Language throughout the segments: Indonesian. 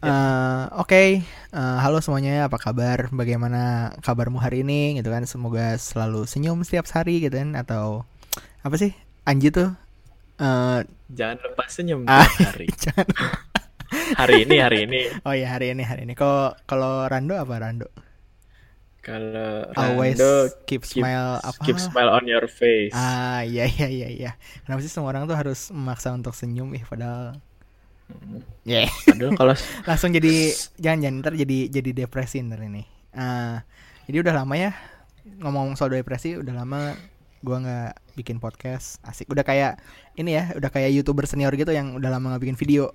Eh, Oke, Eh, halo semuanya, apa kabar? Bagaimana kabarmu hari ini? Gitu kan, semoga selalu senyum setiap hari gitu kan, atau apa sih? Anji tuh, eh Jangan lepas senyum tiap hari. jangan. Hari ini, hari ini. Oh ya hari ini hari ini. Kok kalau Rando apa Rando? Kalau Always Rando keep keep smile apa? keep smile on your face. Ah iya iya iya iya. Kenapa sih semua orang tuh harus memaksa untuk senyum? Ih padahal, ya Padahal kalau langsung jadi jangan jangan ntar jadi jadi depresi ntar ini. Ah jadi udah lama ya ngomong soal depresi udah lama gua nggak bikin podcast asik udah kayak ini ya udah kayak youtuber senior gitu yang udah lama nggak bikin video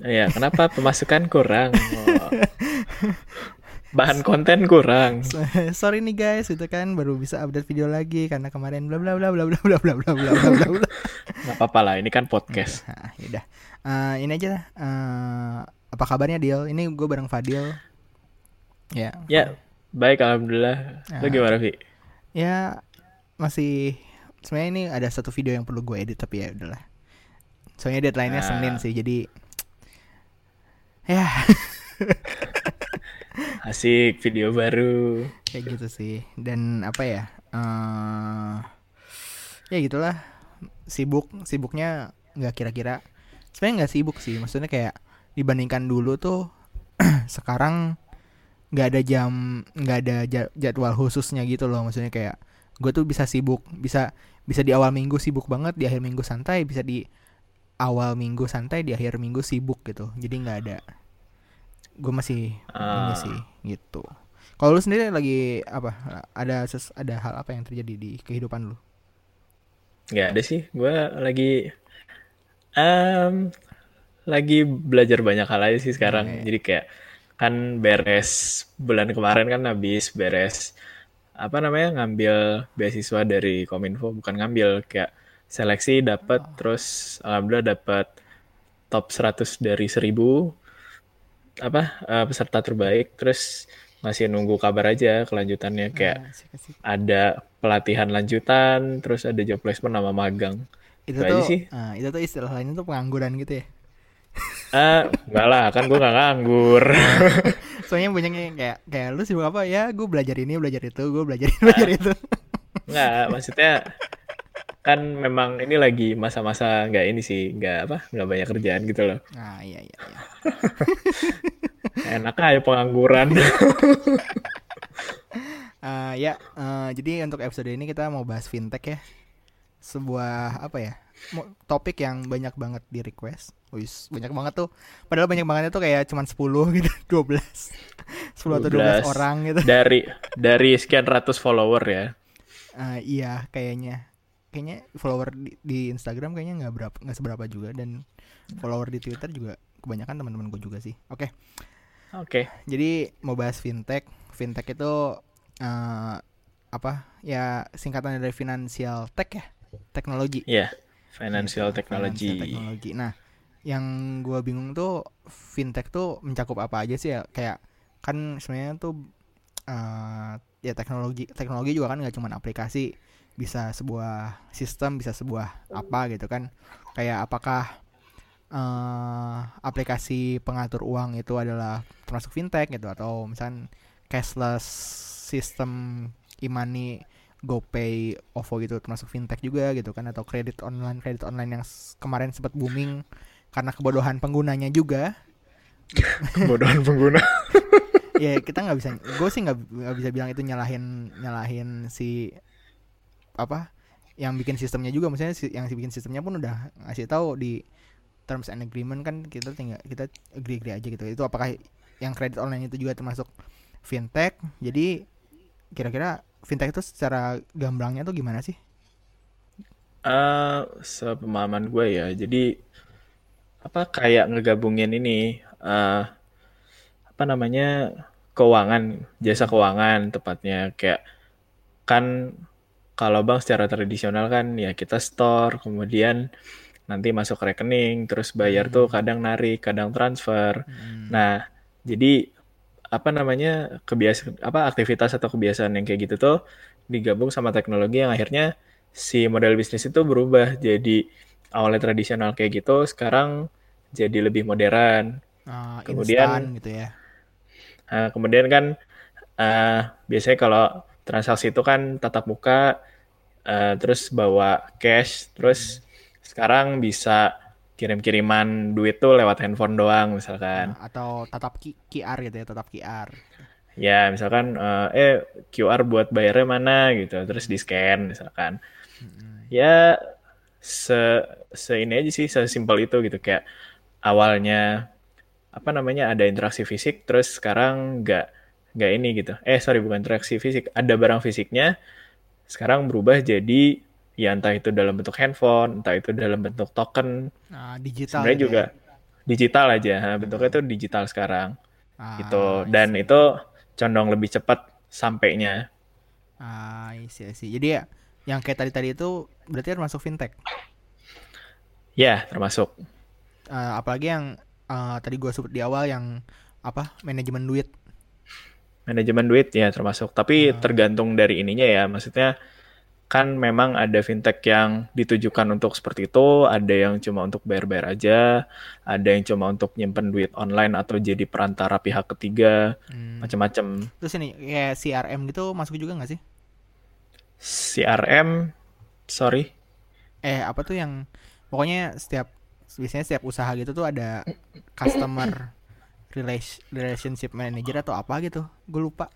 ya kenapa pemasukan kurang? Oh. Bahan konten kurang. sorry nih guys itu kan baru bisa update video lagi karena kemarin bla bla bla bla bla bla bla bla bla bla bla Gak apa-apa lah, ini kan podcast. Nah, yaudah Eh, ini aja lah. Eh, apa kabarnya Dil ini gue bareng Fadil ya Ya, baik alhamdulillah. Lu Ah. gimana, Vi? ya masih sebenarnya ini ada satu video yang perlu gue edit tapi ya udahlah soalnya deadline-nya Ah. Senin sih jadi ya Asik video baru. kayak gitu sih. Dan apa ya eh ya gitulah. Sibuk sibuknya nggak kira-kira. Sebenarnya nggak sibuk sih. Maksudnya kayak dibandingkan dulu tuh sekarang nggak ada jam nggak ada ja- jadwal khususnya gitu loh. Maksudnya kayak gue tuh bisa sibuk bisa bisa di awal minggu sibuk banget di akhir minggu santai bisa di awal minggu santai di akhir minggu sibuk gitu. Jadi nggak ada gue masih ini Ah. sih gitu kalau lu sendiri lagi apa ada ses- ada hal apa yang terjadi di kehidupan lu Gak ada sih, gue lagi em lagi belajar banyak hal aja sih sekarang. Oke. Jadi kayak kan beres bulan kemarin kan habis beres apa namanya ngambil beasiswa dari Kominfo, bukan ngambil kayak seleksi dapat terus alhamdulillah dapat top 100 dari 1000 apa eh, peserta terbaik terus masih nunggu kabar aja kelanjutannya kayak Nah, asik, asik. ada pelatihan lanjutan, terus ada job placement sama magang. itu Itu aja tuh sih. ah, itu tuh istilah lainnya tuh pengangguran gitu ya Ah, enggak lah, kan gue gak nganggur. soalnya banyak yang kayak kayak lu sibuk apa ya gue belajar ini belajar itu gue belajar ini belajar itu Enggak, maksudnya kan memang ini lagi masa-masa nggak ini sih, nggak apa, nggak banyak kerjaan gitu loh. nah iya iya, iya. Enak aja pengangguran. Ah, ya eh, jadi untuk episode ini kita mau bahas fintech ya sebuah apa ya topik yang banyak banget di request Wis, banyak banget tuh padahal banyak banget tuh kayak cuman 10 gitu 12 10 atau 12 12. orang gitu dari dari sekian ratus follower ya. Ah, iya kayaknya kayaknya follower di, di Instagram kayaknya nggak berapa nggak seberapa juga. Dan follower di Twitter juga kebanyakan teman-teman gue juga sih. Oke. Oke, jadi mau bahas fintech. Fintech itu eh, apa? Ya singkatan dari financial tech ya? Teknologi. Ya financial Gitu, technology. financial technology. nah yang gue bingung tuh fintech tuh mencakup apa aja sih ya? Kayak kan sebenarnya tuh eh, ya teknologi teknologi juga kan nggak cuma aplikasi bisa sebuah sistem bisa sebuah apa gitu kan kayak apakah eh, aplikasi pengatur uang itu adalah termasuk fintech gitu atau misalnya cashless sistem e-money GoPay, OVO gitu termasuk fintech juga gitu kan atau kredit online kredit online yang kemarin sempat booming karena kebodohan penggunanya juga Kebodohan pengguna. ya kita nggak bisa gue sih nggak bisa bilang itu nyalahin nyalahin si apa yang bikin sistemnya juga si, yang bikin sistemnya pun udah ngasih tahu di terms and agreement kan kita tinggal kita agree agree aja gitu. Itu apakah yang kredit online itu juga termasuk fintech? Jadi kira-kira fintech itu secara gamblangnya tuh gimana sih? Eh, sepemahaman gue ya, jadi apa kayak ngegabungin ini eh apa namanya keuangan, jasa keuangan tepatnya. Kayak kan kalau bank secara tradisional kan ya kita store, kemudian nanti masuk rekening, terus bayar tuh kadang narik, kadang transfer. Hmm. Nah, jadi apa namanya kebiasaan apa aktivitas atau kebiasaan yang kayak gitu tuh digabung sama teknologi yang akhirnya si model bisnis itu berubah jadi awalnya tradisional kayak gitu sekarang jadi lebih modern Ah, Kemudian- instan gitu ya. Nah, kemudian kan eh, biasanya kalau transaksi itu kan tatap muka, eh, terus bawa cash, terus sekarang bisa kirim-kiriman duit tuh lewat handphone doang misalkan. Nah, atau tatap Q- QR gitu ya, tatap QR. Ya misalkan eh, eh QR buat bayarnya mana gitu, terus di scan misalkan. Ya se se ini aja sih, sesimpel itu gitu kayak awalnya apa namanya ada interaksi fisik, terus sekarang nggak nggak ini gitu. Eh sorry bukan interaksi fisik, ada barang fisiknya, sekarang berubah jadi ya entah itu dalam bentuk handphone, entah itu dalam bentuk token, Nah, digital sebenarnya gitu juga ya. digital aja, bentuknya itu digital sekarang Ah, gitu. Dan itu condong lebih cepat sampainya. Ah, I see, I see. Jadi ya yang kayak tadi-tadi itu berarti termasuk fintech. Ya, termasuk. Eh, apalagi yang eh, tadi gua sebut di awal yang apa? Manajemen duit. Manajemen duit ya termasuk. Tapi Ah. tergantung dari ininya ya. Maksudnya kan memang ada fintech yang ditujukan untuk seperti itu, ada yang cuma untuk bayar-bayar aja, ada yang cuma untuk nyimpen duit online atau jadi perantara pihak ketiga, Hmm. macam-macam. Terus ini kayak CRM gitu masuk juga nggak sih? CRM, sorry, Eh, apa tuh yang pokoknya setiap biasanya setiap usaha gitu tuh ada customer relationship manager atau apa gitu. Gue lupa.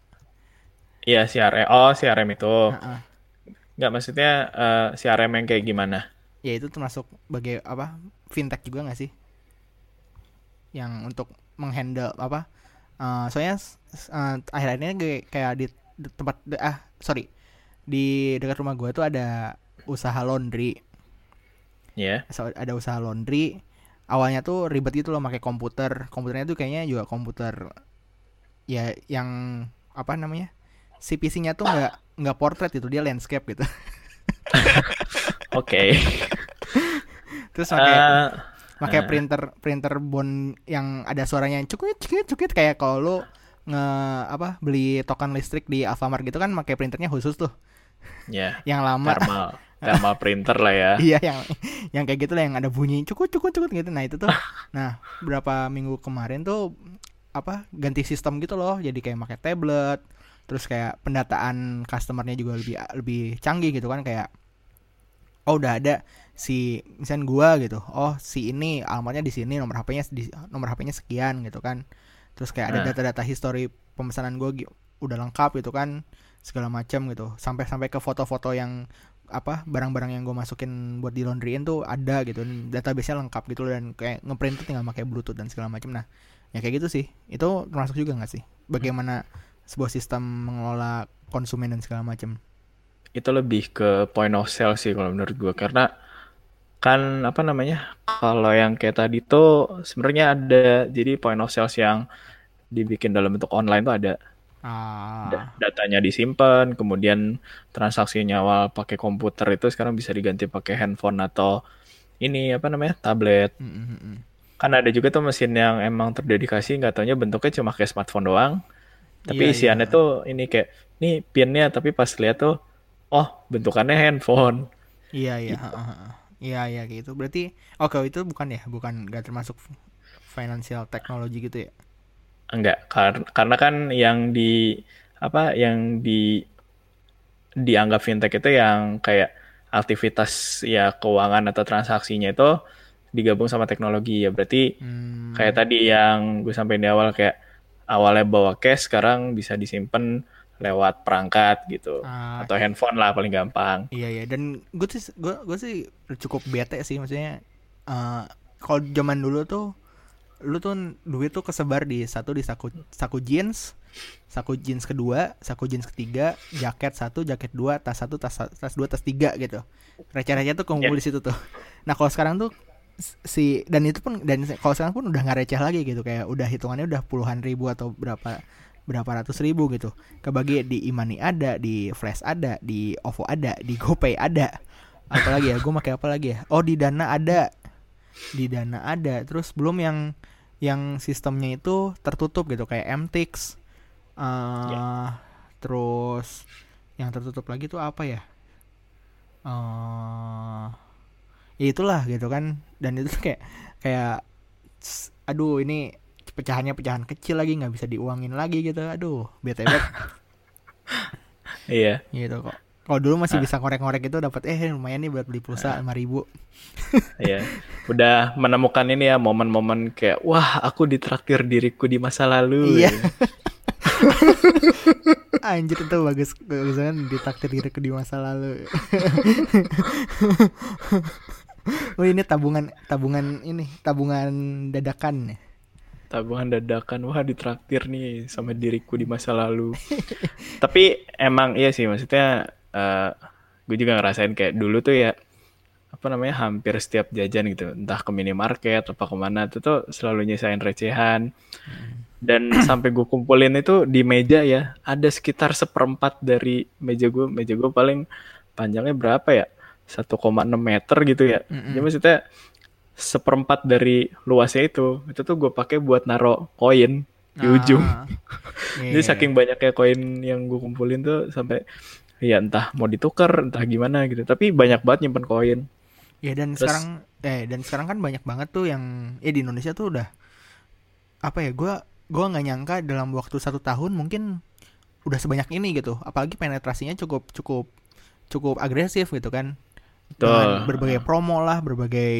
ya CRM. Oh, CRM itu. Heeh. Nggak maksudnya eh, CRM yang kayak gimana? Ya itu termasuk bagai apa? Fintech juga nggak sih? Yang untuk menghandle apa? eh, soalnya s- eh, gue kayak di, tempat ah sorry di dekat rumah gue tuh ada usaha laundry Ya. So, ada usaha laundry awalnya tuh ribet gitu loh pakai komputer komputernya tuh kayaknya juga komputer ya yang apa namanya si PC-nya tuh nggak nggak portrait gitu dia landscape gitu Oke. terus pakai Eh, pakai eh. printer printer bond yang ada suaranya yang cukit cukit cukit kayak kalau lu nge apa beli token listrik di Alfamart gitu kan pakai printernya khusus tuh ya. yang lama Thermal, thermal printer lah ya. iya yang yang kayak gitu lah yang ada bunyi cukut cukut cukut gitu. Nah itu tuh nah berapa minggu kemarin tuh apa ganti sistem gitu loh. Jadi kayak pakai tablet terus kayak pendataan customernya juga lebih lebih canggih gitu kan. Kayak oh udah ada si misalnya gua gitu oh si ini alamatnya di sini nomor HP-nya di nomor HP-nya sekian gitu kan. Terus kayak ada Nah. data-data history pemesanan gua udah lengkap gitu kan segala macam gitu. Sampai sampai ke foto-foto yang apa barang-barang yang gue masukin buat di laundryin tuh ada gitu database-nya lengkap gitu dan kayak ngeprint tuh tinggal pakai bluetooth dan segala macam nah ya kayak gitu sih. Itu termasuk juga nggak sih? Bagaimana sebuah sistem mengelola konsumen dan segala macam itu lebih ke point of sale sih kalau menurut gue karena kan apa namanya kalau yang kayak tadi tuh sebenarnya ada. Jadi point of sales yang dibikin dalam bentuk online tuh ada ah. Da- datanya disimpan kemudian transaksinya awal pakai komputer itu sekarang bisa diganti pakai handphone atau ini apa namanya tablet. Mm, mm, mm, mm. kan ada juga tuh mesin yang emang terdedikasi nggak taunya bentuknya cuma kayak smartphone doang. Tapi Iya, isiannya iya. tuh ini kayak nih pinnya tapi pas lihat tuh oh bentukannya handphone. Iya iya ha. iya iya gitu. Berarti oke itu bukan ya? Bukan nggak termasuk financial technology gitu ya enggak kar- karena kan yang di apa yang di dianggap fintech itu yang kayak aktivitas ya keuangan atau transaksinya itu digabung sama teknologi. Ya berarti Hmm, kayak tadi yang gue sampaikan di awal kayak awalnya bawa cash sekarang bisa disimpan lewat perangkat gitu. Ah, atau handphone lah paling gampang. Iya iya. Dan gue sih gue gue sih cukup bete sih maksudnya eh kalau zaman dulu tuh lu tuh duit tuh kesebar di satu di saku saku jeans saku jeans kedua saku jeans ketiga jaket satu jaket dua tas satu tas tas dua tas tiga gitu. Receh-receh tuh kumpul Ya. di situ tuh. Nah kalau sekarang tuh si dan itu pun dan kalau sekarang pun udah nggak receh lagi gitu. Kayak udah hitungannya udah puluhan ribu atau berapa berapa ratus ribu gitu. Kebagi di Imani ada di Flash ada di OVO ada di GoPay ada. Apalagi ya? Gue pakai apa lagi ya? Oh di Dana ada. Di Dana ada. Terus belum yang yang sistemnya itu tertutup gitu kayak MTX eh Ya. terus yang tertutup lagi tuh apa ya? Eh ya itulah gitu kan. Dan itu kayak kayak aduh ini pecahannya pecahan kecil lagi nggak bisa diuangin lagi gitu. Aduh bete banget. Iya. gitu kok kalau dulu masih Ah. bisa ngorek-ngorek itu dapat eh lumayan nih buat beli pulsa lima ribu Iya. Udah menemukan ini ya momen-momen kayak wah aku ditraktir diriku di masa lalu. Iya. gitu. anjir itu bagus bagus banget ditakdir diriku di masa lalu oh ini tabungan tabungan ini tabungan dadakan ya Tabungan dadakan wah ditraktir nih sama diriku di masa lalu. Tapi emang iya sih maksudnya eh gue juga ngerasain kayak dulu tuh ya apa namanya hampir setiap jajan gitu. Entah ke minimarket apa ke mana itu tuh selalu nyisain recehan. Dan sampai gue kumpulin itu di meja ya ada sekitar seperempat dari meja gue meja gue paling panjangnya berapa ya? 1,6 meter gitu ya. Jadi maksudnya seperempat dari luasnya itu itu tuh gue pakai buat naro koin di ujung. Ah, jadi iya. saking banyaknya koin yang gue kumpulin tuh sampai ya entah mau ditukar entah gimana gitu. Tapi banyak banget nyimpen koin. Ya dan Terus- sekarang eh dan sekarang kan banyak banget tuh yang eh di Indonesia tuh udah apa ya gua gua nggak nyangka dalam waktu satu tahun mungkin udah sebanyak ini gitu. Apalagi penetrasinya cukup cukup cukup agresif gitu kan. Dengan Betul. berbagai promo lah berbagai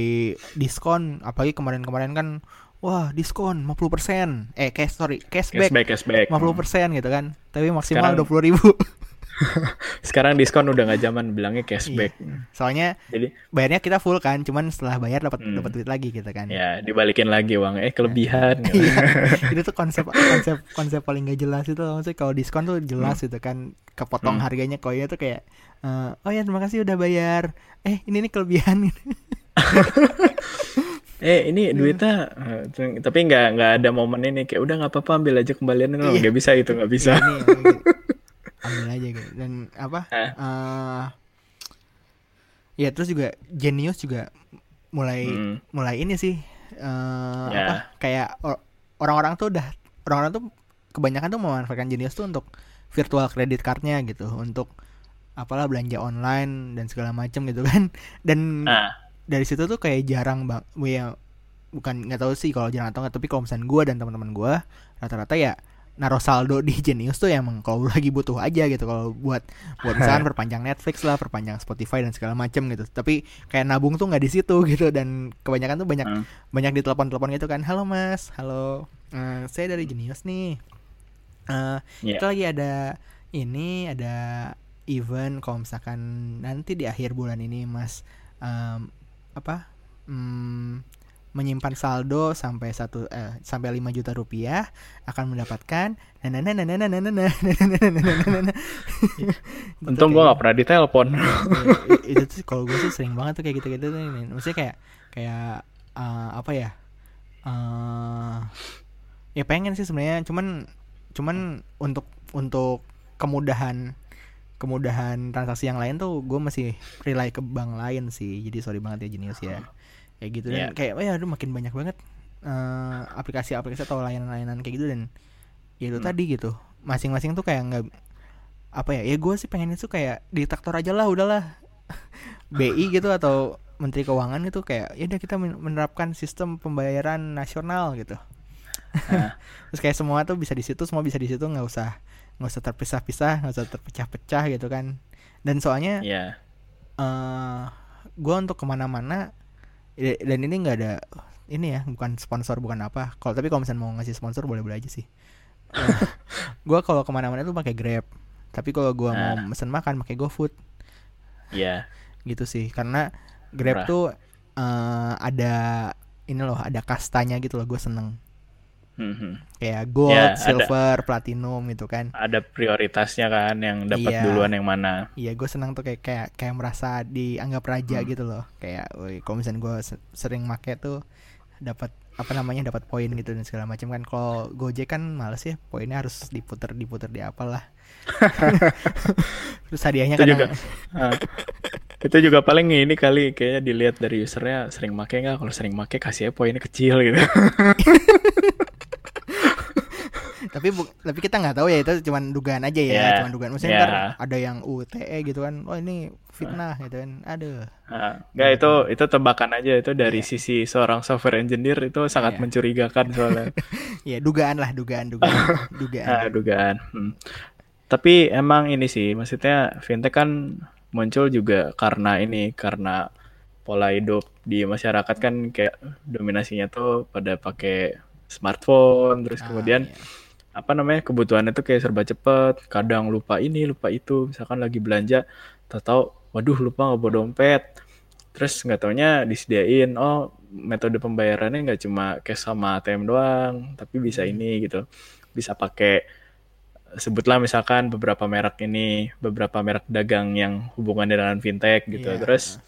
diskon. Apalagi kemarin-kemarin kan wah diskon 50% eh cash sorry cashback, cashback cashback. 50% gitu kan. Tapi maksimal dua puluh ribu sekarang diskon udah nggak zaman bilangnya cashback soalnya jadi bayarnya kita full kan cuman setelah bayar dapat Hmm. dapat duit lagi gitu kan ya dibalikin lagi uang eh kelebihan gitu. Iya. itu tuh konsep konsep konsep paling gak jelas itu maksudnya kalau diskon tuh jelas gitu kan kepotong Hmm. harganya koinnya tuh kayak eh, oh ya terima kasih udah bayar eh ini nih kelebihan eh ini duitnya eh, tapi nggak nggak ada momen ini kayak udah nggak apa-apa ambil aja kembalian Iya. nggak bisa itu nggak bisa Iya, ini, ini. Ambil aja gitu dan apa eh, ya terus juga Genius juga mulai Hmm. mulai ini sih eh Ya. apa kayak or- orang-orang tuh udah orang-orang tuh kebanyakan tuh memanfaatkan Genius tuh untuk virtual credit cardnya gitu untuk apalah belanja online dan segala macam gitu kan dan nah dari situ tuh kayak jarang bang ya bukan nggak tahu sih kalau jarang atau nggak tapi kalau misalnya gue dan teman-teman gue rata-rata ya naruh saldo di Genius tuh emang kalau lagi butuh aja gitu. Kalau buat buat misalkan perpanjang Netflix lah perpanjang Spotify dan segala macam gitu. Tapi kayak nabung tuh nggak di situ gitu. Dan kebanyakan tuh banyak Hmm. banyak di telepon-telepon gitu kan. Halo mas. Halo. Eh, saya dari Genius nih. Eh Iya. kita lagi ada ini ada event kalau misalkan nanti di akhir bulan ini mas. Em, apa? Hmm, menyimpan saldo sampai satu eh, sampai lima juta rupiah akan mendapatkan untung gue gak pernah ditelepon itu tuh kalau gue sih sering banget tuh kayak gitu gitu tuh maksudnya kayak kayak uh, apa ya uh, ya pengen sih sebenarnya cuman cuman untuk untuk kemudahan kemudahan transaksi yang lain tuh gue masih rely ke bank lain sih jadi sorry banget ya jenius ya kayak gitu dan Iya. kayak oh ya aduh makin banyak banget eh, aplikasi-aplikasi atau layanan-layanan kayak gitu dan ya itu Hmm. tadi gitu masing-masing tuh kayak nggak apa ya ya gue sih pengen itu kayak diktator aja lah udahlah BI gitu atau Menteri Keuangan gitu kayak ya udah kita men- menerapkan sistem pembayaran nasional gitu Ah. terus kayak semua tuh bisa di situ semua bisa di situ nggak usah nggak usah terpisah-pisah nggak usah terpecah-pecah gitu kan dan soalnya Iya. eh gue untuk ke mana-mana dan ini nggak ada ini ya bukan sponsor bukan apa kalau tapi kalau misalnya mau ngasih sponsor boleh-boleh aja sih gue kalau ke mana-mana tuh pakai grab tapi kalau gue mau Ah. mesen makan pakai GoFood Iya. gitu sih karena grab Murah. tuh eh, ada ini loh ada kastanya gitu loh gue seneng Mhm. kayak gold, Ya, ada. silver, platinum gitu kan Ada prioritasnya kan yang dapat Iya. duluan yang mana. Iya gue senang tuh kayak kayak kayak merasa dianggap raja Hmm. gitu loh. Kayak woi, kalau misalnya gue sering make tuh dapat apa namanya dapat poin gitu dan segala macam kan. Kalau Gojek kan males ya, poinnya harus diputer diputer di apalah. Terus hadiahnya kadang juga. Ah. itu juga paling ini kali kayaknya dilihat dari usernya sering make nggak kalau sering make kasihnya poinnya kecil gitu tapi bu- tapi kita nggak tahu ya itu cuma dugaan aja ya, Yeah. cuma dugaan. Maksudnya Yeah. ntar ada yang UTE gitu kan, oh ini fitnah gitu kan, aduh. Nah, enggak itu itu tebakan aja itu dari Iya. sisi seorang software engineer itu sangat Iya. mencurigakan soalnya. Ya dugaan lah, dugaan, dugaan, dugaan. Nah, dugaan. Hmm. Tapi emang ini sih, maksudnya fintech kan muncul juga karena ini, karena pola hidup di masyarakat kan kayak dominasinya tuh pada pakai smartphone, terus Ah, kemudian iya. Apa namanya kebutuhannya tuh kayak serba cepet, kadang lupa ini, lupa itu, misalkan lagi belanja, tahu-tahu, waduh lupa nggak bawa dompet, terus nggak taunya disediain, oh metode pembayarannya nggak cuma cash sama ATM doang, tapi bisa Hmm. ini gitu, bisa pakai sebutlah misalkan beberapa merek ini, beberapa merek dagang yang hubungannya dengan fintech gitu, Iya. terus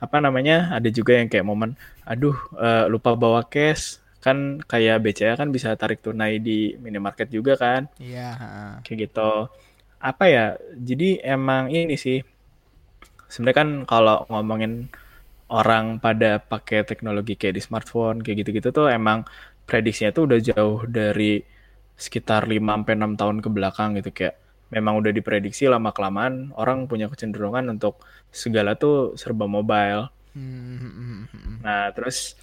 apa namanya ada juga yang kayak momen, aduh eh, lupa bawa cash, kan kayak BCA kan bisa tarik tunai di minimarket juga kan, Iya, kayak gitu. Apa ya? Jadi emang ini sih. Sebenarnya kan kalau ngomongin orang pada pakai teknologi kayak di smartphone kayak gitu-gitu tuh emang prediksinya tuh udah jauh dari sekitar 5 sampai 6 tahun ke belakang gitu kayak memang udah diprediksi lama kelamaan orang punya kecenderungan untuk segala tuh serba mobile. Hmm, hmm, hmm. Nah, terus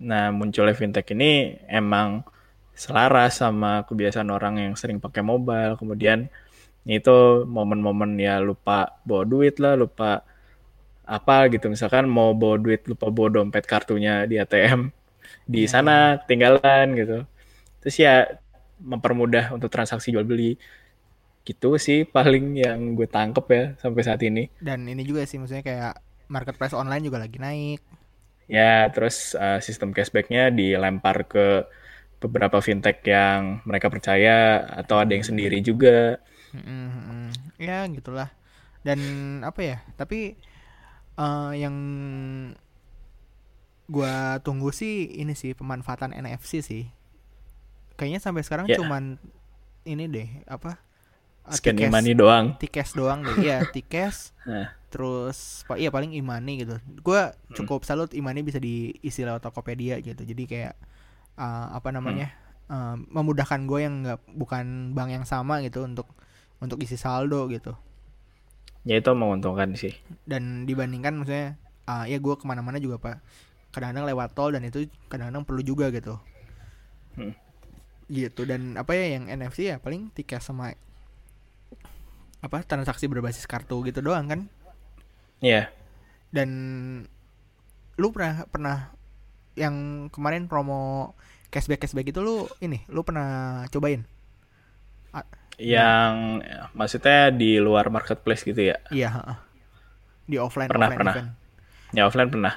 nah munculnya fintech ini emang selaras sama kebiasaan orang yang sering pakai mobile. Kemudian itu momen-momen ya lupa bawa duit lah, lupa apa gitu. Misalkan mau bawa duit lupa bawa dompet kartunya di ATM di Iya, sana ketinggalan gitu. Terus ya mempermudah untuk transaksi jual beli. Gitu sih paling yang gue tangkep ya sampai saat ini. Dan ini juga sih maksudnya kayak marketplace online juga lagi naik. Ya, terus uh, sistem cashbacknya dilempar ke beberapa fintech yang mereka percaya atau ada yang sendiri juga. Mm, mm, mm. Ya gitulah. Dan apa ya? Tapi eh, yang gua tunggu sih ini sih pemanfaatan NFC sih. Kayaknya sampai sekarang Ya, cuman ini deh apa? eh, scan Tikes e-money doang. Tikes doang deh. Iya, Tikes Nah, terus pa- iya paling Imani gitu. Gua hmm, cukup salut Imani bisa diisi lewat Tokopedia gitu. Jadi kayak eh, apa hmm, namanya? eh, memudahkan gue yang nggak bukan bank yang sama gitu untuk untuk isi saldo gitu. ya itu menguntungkan sih. Dan dibandingkan maksudnya ah ya gue ke mana-mana juga pak kadang-kadang lewat tol dan itu kadang-kadang perlu juga gitu. Hmm. Gitu dan apa ya yang NFC ya paling tiket sama apa transaksi berbasis kartu gitu doang kan. Iya, Dan lu pernah pernah yang kemarin promo cashback cashback itu lu ini lu pernah cobain? Yang eh, maksudnya di luar marketplace gitu ya. iya, di offline Pernah, offline pernah. event. Ya offline pernah.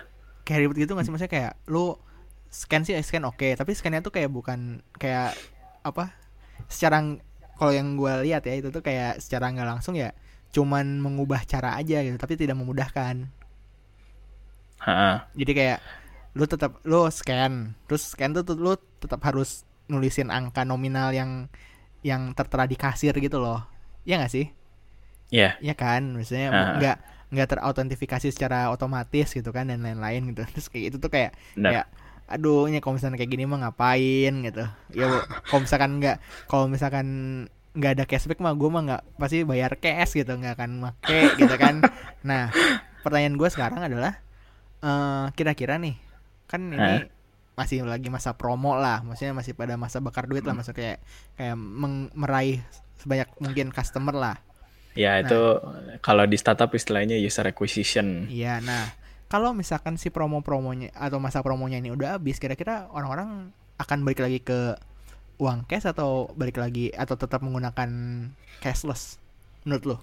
Kayak ribet gitu nggak sih maksudnya kayak lu scan sih scan oke, tapi scannya tuh kayak bukan kayak apa? Secara kalau yang gue lihat ya itu tuh kayak secara nggak langsung ya cuman mengubah cara aja gitu, tapi tidak memudahkan. Ha, Jadi kayak lu tetap lu scan, terus scan tuh, lu tetap harus nulisin angka nominal yang yang tertera di kasir gitu loh. Ya nggak sih? Iya. Ya kan, maksudnya Ah. nggak nggak terautentifikasi secara otomatis gitu kan dan lain-lain gitu. Terus kayak itu tuh kayak Benar. kayak aduh ini kalau misalnya kayak gini mah ngapain gitu. Ya kalau misalkan nggak kalau misalkan nggak ada cashback mah gue mah nggak pasti bayar cash gitu nggak akan make gitu kan. Nah pertanyaan gue sekarang adalah eh kira-kira nih kan ini Hah? masih lagi masa promo lah, maksudnya masih pada masa bakar duit lah, Hmm. maksudnya kayak kayak meng- meraih sebanyak mungkin customer lah. Ya Nah, itu kalau di startup istilahnya user acquisition. Iya, nah kalau misalkan si promo-promonya atau masa promonya ini udah habis, kira-kira orang-orang akan balik lagi ke uang cash atau balik lagi atau tetap menggunakan cashless? Menurut lo?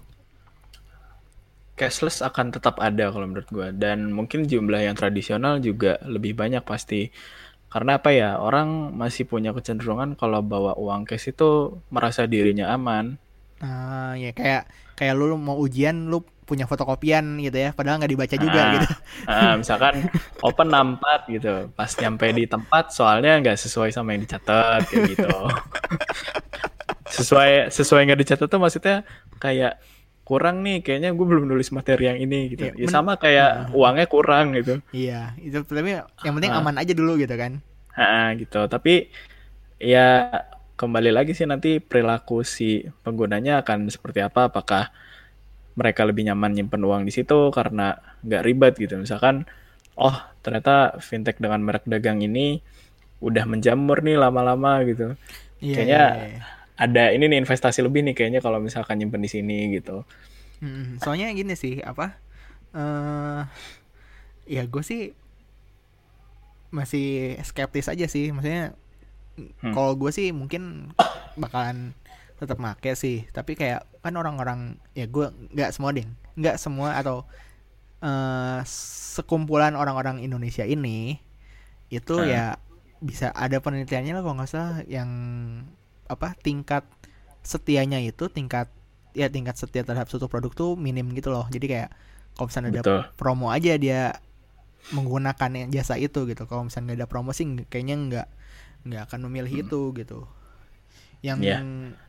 Cashless akan tetap ada kalau menurut gua dan mungkin jumlah yang tradisional juga lebih banyak pasti. Karena apa ya, orang masih punya kecenderungan kalau bawa uang cash itu merasa dirinya aman. Nah, ya kayak kayak lu, lu mau ujian lu punya fotokopian gitu ya, padahal nggak dibaca juga Ah, gitu. ah, misalkan open 64 gitu, pas nyampe di tempat soalnya nggak sesuai sama yang dicatat kayak gitu. Sesuai sesuai nggak dicatat tuh maksudnya kayak kurang nih, kayaknya gue belum nulis materi yang ini gitu. Iya, Ya men- sama kayak uangnya kurang gitu. Iya, itu tapi yang penting Ah. aman aja dulu gitu kan. Ha, gitu. Tapi ya kembali lagi sih nanti perilaku si penggunanya akan seperti apa apakah mereka lebih nyaman nyimpen uang di situ karena nggak ribet gitu. Misalkan oh ternyata fintech dengan merek dagang ini udah menjamur nih lama-lama gitu. Iya, kayaknya iya, iya. ada ini nih investasi lebih nih kayaknya kalau misalkan nyimpen di sini gitu. Mm, soalnya gini sih apa eh ya gue sih masih skeptis aja sih. Maksudnya Hmm. kalau gue sih mungkin bakalan tetap make sih. Tapi kayak kan orang-orang ya gue nggak semua ding nggak semua atau eh sekumpulan orang-orang Indonesia ini itu Ah. ya bisa ada penelitiannya lah kalau nggak salah yang apa tingkat setianya itu tingkat ya tingkat setia terhadap suatu produk tuh minim gitu loh. Jadi kayak kalau misalnya ada promo aja dia menggunakan jasa itu gitu. Kalau misalnya nggak ada promo sih kayaknya nggak nggak akan memilih itu gitu yang Iya.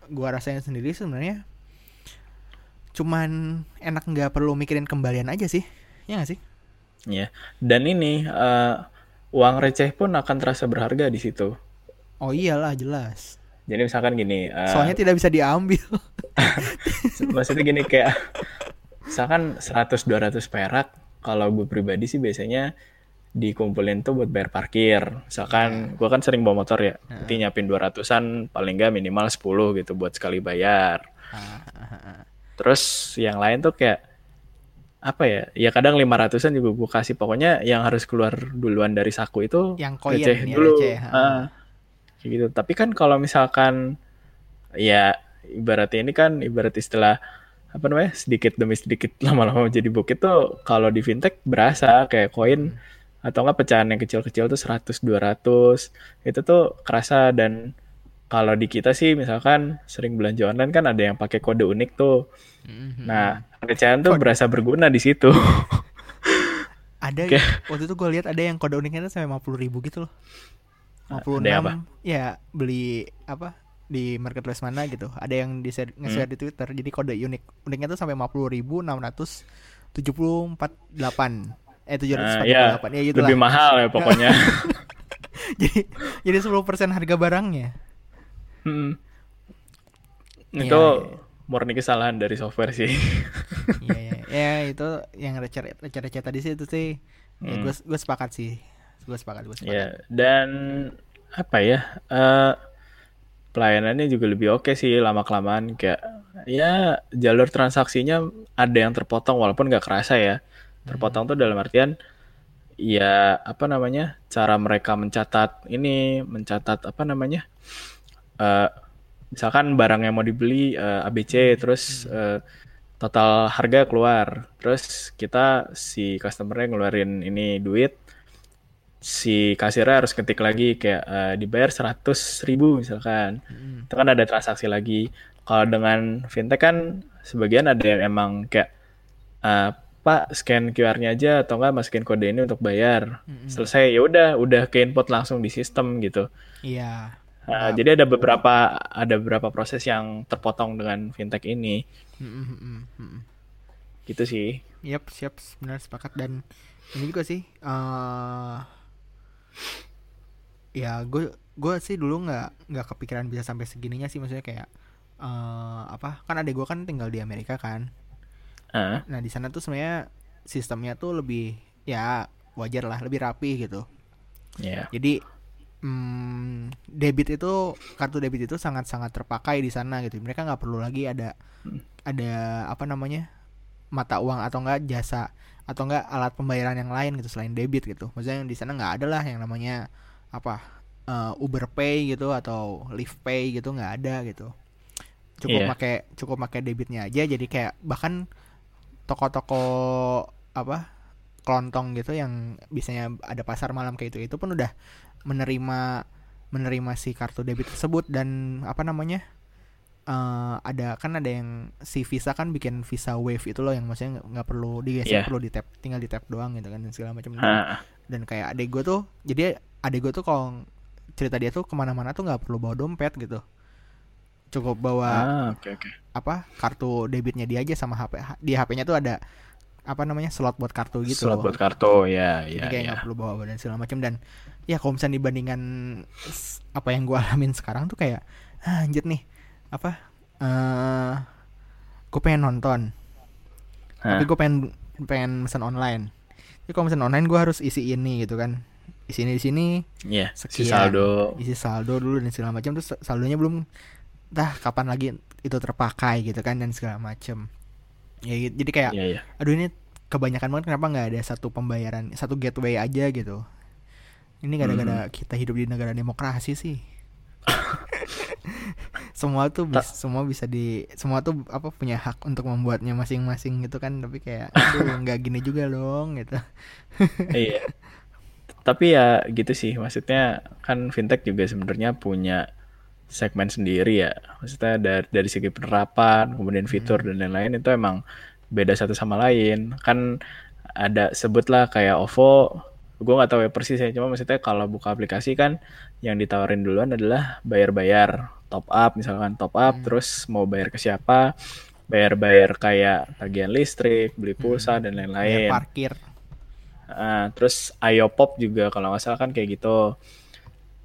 gua rasain sendiri sebenarnya cuman enak nggak perlu mikirin kembalian aja sih. Ya nggak sih? Ya dan ini eh, uang receh pun akan terasa berharga di situ. Oh iyalah jelas. Jadi misalkan gini eh, soalnya tidak bisa diambil. Maksudnya gini kayak misalkan 100-200 perak kalau gue pribadi sih biasanya dikumpulin tuh buat bayar parkir. Misalkan gue kan sering bawa motor ya nanti nyiapin 200an paling nggak minimal 10 gitu buat sekali bayar. Terus yang lain tuh kayak apa ya ya kadang 500an juga gue kasih. Pokoknya yang harus keluar duluan dari saku itu yang koin receh ya dulu. receh, kayak gitu. Tapi kan kalau misalkan ya ibarat ini kan ibarat istilah apa namanya sedikit demi sedikit lama-lama jadi bukit tuh kalau di fintech berasa kayak koin atau enggak pecahan yang kecil-kecil tuh 100 200 itu tuh kerasa dan kalau di kita sih misalkan sering belanja online kan ada yang pakai kode unik tuh. Mhm. nah pecahan tuh berasa berguna di situ. Ada Oke. waktu itu gue lihat ada yang kode uniknya tuh sampai 50 ribu gitu loh. 56 Ada yang apa? ya beli apa? Di marketplace mana gitu. Ada yang di share, nge-share Hmm. di twitter. Jadi kode unik. Uniknya tuh sampai 50 ribu 674 delapan eh 748 Nah, ya ya gitu lebih mahal ya pokoknya jadi jadi 10% harga barangnya Hmm. Iya, itu iya. murni kesalahan dari software sih Iya ya, ya itu yang receh receh tadi sih itu sih ya Hmm. gue gue sepakat sih gue sepakat gue sepakat Ya, dan apa ya? eh pelayanannya juga lebih oke sih lama kelamaan kayak ya jalur transaksinya ada yang terpotong walaupun nggak kerasa ya. Terpotong tuh dalam artian ya apa namanya? cara mereka mencatat ini, mencatat apa namanya? eh misalkan barang yang mau dibeli eh, ABC terus eh, total harga keluar. Terus kita si customernya ngeluarin ini duit si kasirnya harus ketik lagi kayak eh, dibayar 100 ribu misalkan Mm. itu kan ada transaksi lagi kalau dengan fintech kan sebagian ada yang emang kayak eh, pak scan QR-nya aja atau enggak masukin kode ini untuk bayar Mm-mm. selesai ya udah udah ke input langsung di sistem gitu iya Nah, jadi ada beberapa ada beberapa proses yang terpotong dengan fintech ini Mm, mm, mm, mm. gitu sih Yap, siap, benar sepakat dan ini juga sih. eh ya gue gue sih dulu nggak nggak kepikiran bisa sampai segininya sih maksudnya kayak eh apa kan adek gue kan tinggal di Amerika kan. Ah, Nah di sana tuh sebenarnya sistemnya tuh lebih ya wajar lah lebih rapi gitu. ya Jadi hmm, debit itu kartu debit itu sangat sangat terpakai di sana gitu. Mereka nggak perlu lagi ada ada apa namanya mata uang atau enggak jasa atau enggak alat pembayaran yang lain gitu selain debit gitu. Maksudnya di sana nggak ada lah yang namanya apa eh, Uber Pay gitu atau Lyft Pay gitu nggak ada gitu. Cukup Iya. pakai cukup pakai debitnya aja. Jadi kayak bahkan toko-toko apa kelontong gitu yang biasanya ada pasar malam kayak itu itu pun udah menerima menerima si kartu debit tersebut dan apa namanya eh ada kan ada yang si Visa kan bikin Visa Wave itu loh yang maksudnya nggak- perlu digeser Iya. perlu di tap tinggal di tap doang gitu kan dan segala macam Ah, dan kayak adek gue tuh jadi adek gue tuh kalau cerita dia tuh ke mana-mana tuh nggak perlu bawa dompet gitu. Cukup bawa ah, oke oke apa kartu debitnya dia aja sama HP di HP-nya tuh ada apa namanya slot buat kartu gitu slot loh. buat kartu ya Jadi ya kayak ya. perlu bawa dan segala macam dan ya kalau misalnya dibandingkan apa yang gue alamin sekarang tuh kayak ah, anjir nih apa eh gue pengen nonton. Hah. tapi gue pengen pengen pesan online. Jadi kalau pesan online gue harus isi ini gitu kan. Isi ini di sini Iya, si sekian. saldo. Isi saldo dulu dan segala macam terus saldonya belum dah kapan lagi itu terpakai gitu kan dan segala macam ya jadi kayak Iya, iya. aduh ini kebanyakan banget kenapa nggak ada satu pembayaran satu gateway aja gitu? Ini gara-gara kita hidup di negara demokrasi sih. Semua tuh bis, semua bisa di semua tuh apa punya hak untuk membuatnya masing-masing gitu kan. Tapi kayak aduh nggak gini juga dong gitu. Iya. Tapi ya gitu sih, maksudnya kan fintech juga sebenarnya punya segmen sendiri ya. Maksudnya dari dari segi penerapan, kemudian fitur dan lain-lain itu emang beda satu sama lain. Kan ada sebutlah kayak OVO, gue nggak tahu ya persis ya, cuma maksudnya kalau buka aplikasi kan yang ditawarin duluan adalah bayar-bayar, top up misalkan top up, terus mau bayar ke siapa, bayar-bayar kayak tagihan listrik, beli pulsa dan Bayar lain-lain. parkir Ah, terus Ayopop juga kalau nggak salah kan kayak gitu.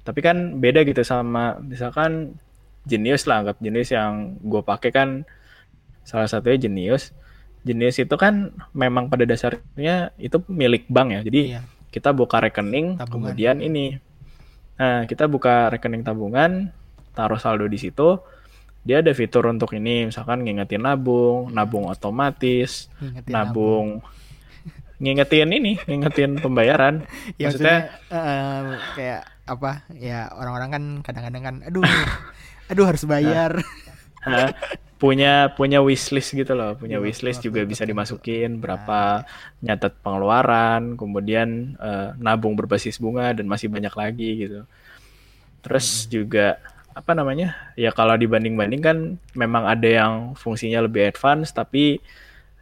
Tapi kan beda gitu sama misalkan Genius lah, anggap Genius yang gue pakai kan salah satunya Genius. Genius itu kan memang pada dasarnya itu milik bank ya. Jadi Iya. kita buka rekening, Tabungan. kemudian ini. Nah, kita buka rekening tabungan, taruh saldo di situ. Dia ada fitur untuk ini, misalkan ngingetin nabung, nabung otomatis, Ngingetin nabung ngingetin ini ngingetin pembayaran. Ya maksudnya maksudnya eh, kayak apa? Ya orang-orang kan kadang-kadang kan aduh aduh harus bayar. Ha, punya punya wishlist gitu loh. Punya Iya, wishlist betul, juga betul, bisa betul. dimasukin berapa nyatet pengeluaran kemudian eh, nabung berbasis bunga dan masih banyak lagi gitu. Terus juga apa namanya? Ya kalau dibanding-banding kan memang ada yang fungsinya lebih advance tapi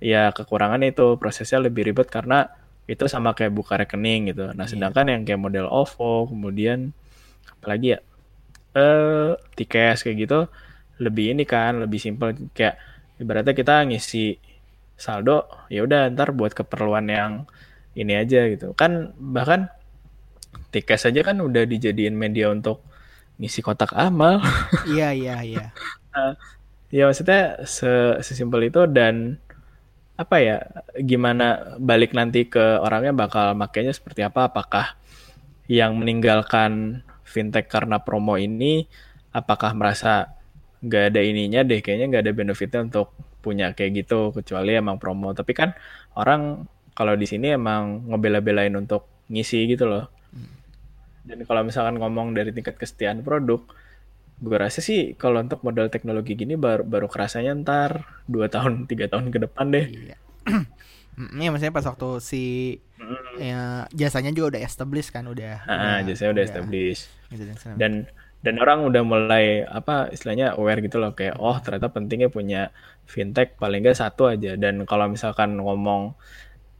ya kekurangannya itu prosesnya lebih ribet karena itu sama kayak buka rekening gitu. Nah, Iya. sedangkan yang kayak model OVO, kemudian apalagi ya eh Tikes kayak gitu lebih ini kan, lebih simpel kayak ibaratnya kita ngisi saldo ya udah ntar buat keperluan yang ini aja gitu. Kan bahkan Tikes aja kan udah dijadiin media untuk ngisi kotak amal. iya iya iya Ya maksudnya se- sesimpel itu dan apa ya gimana balik nanti ke orangnya bakal makainya seperti apa? Apakah yang meninggalkan fintech karena promo ini apakah merasa nggak ada ininya deh kayaknya nggak ada benefitnya untuk punya kayak gitu kecuali emang promo. Tapi kan orang kalau di sini emang ngebela-belain untuk ngisi gitu loh. Dan kalau misalkan ngomong dari tingkat kesetiaan produk gue rasa sih kalau untuk modal teknologi gini baru baru kerasanya ntar dua tahun tiga tahun ke depan deh. Iya. Mm, Iya maksudnya pas waktu si ya, jasanya juga udah established kan udah ah jasanya udah established. gitu dan dan orang udah mulai apa istilahnya aware gitu loh kayak oh ternyata pentingnya punya fintech paling nggak satu aja. Dan kalau misalkan ngomong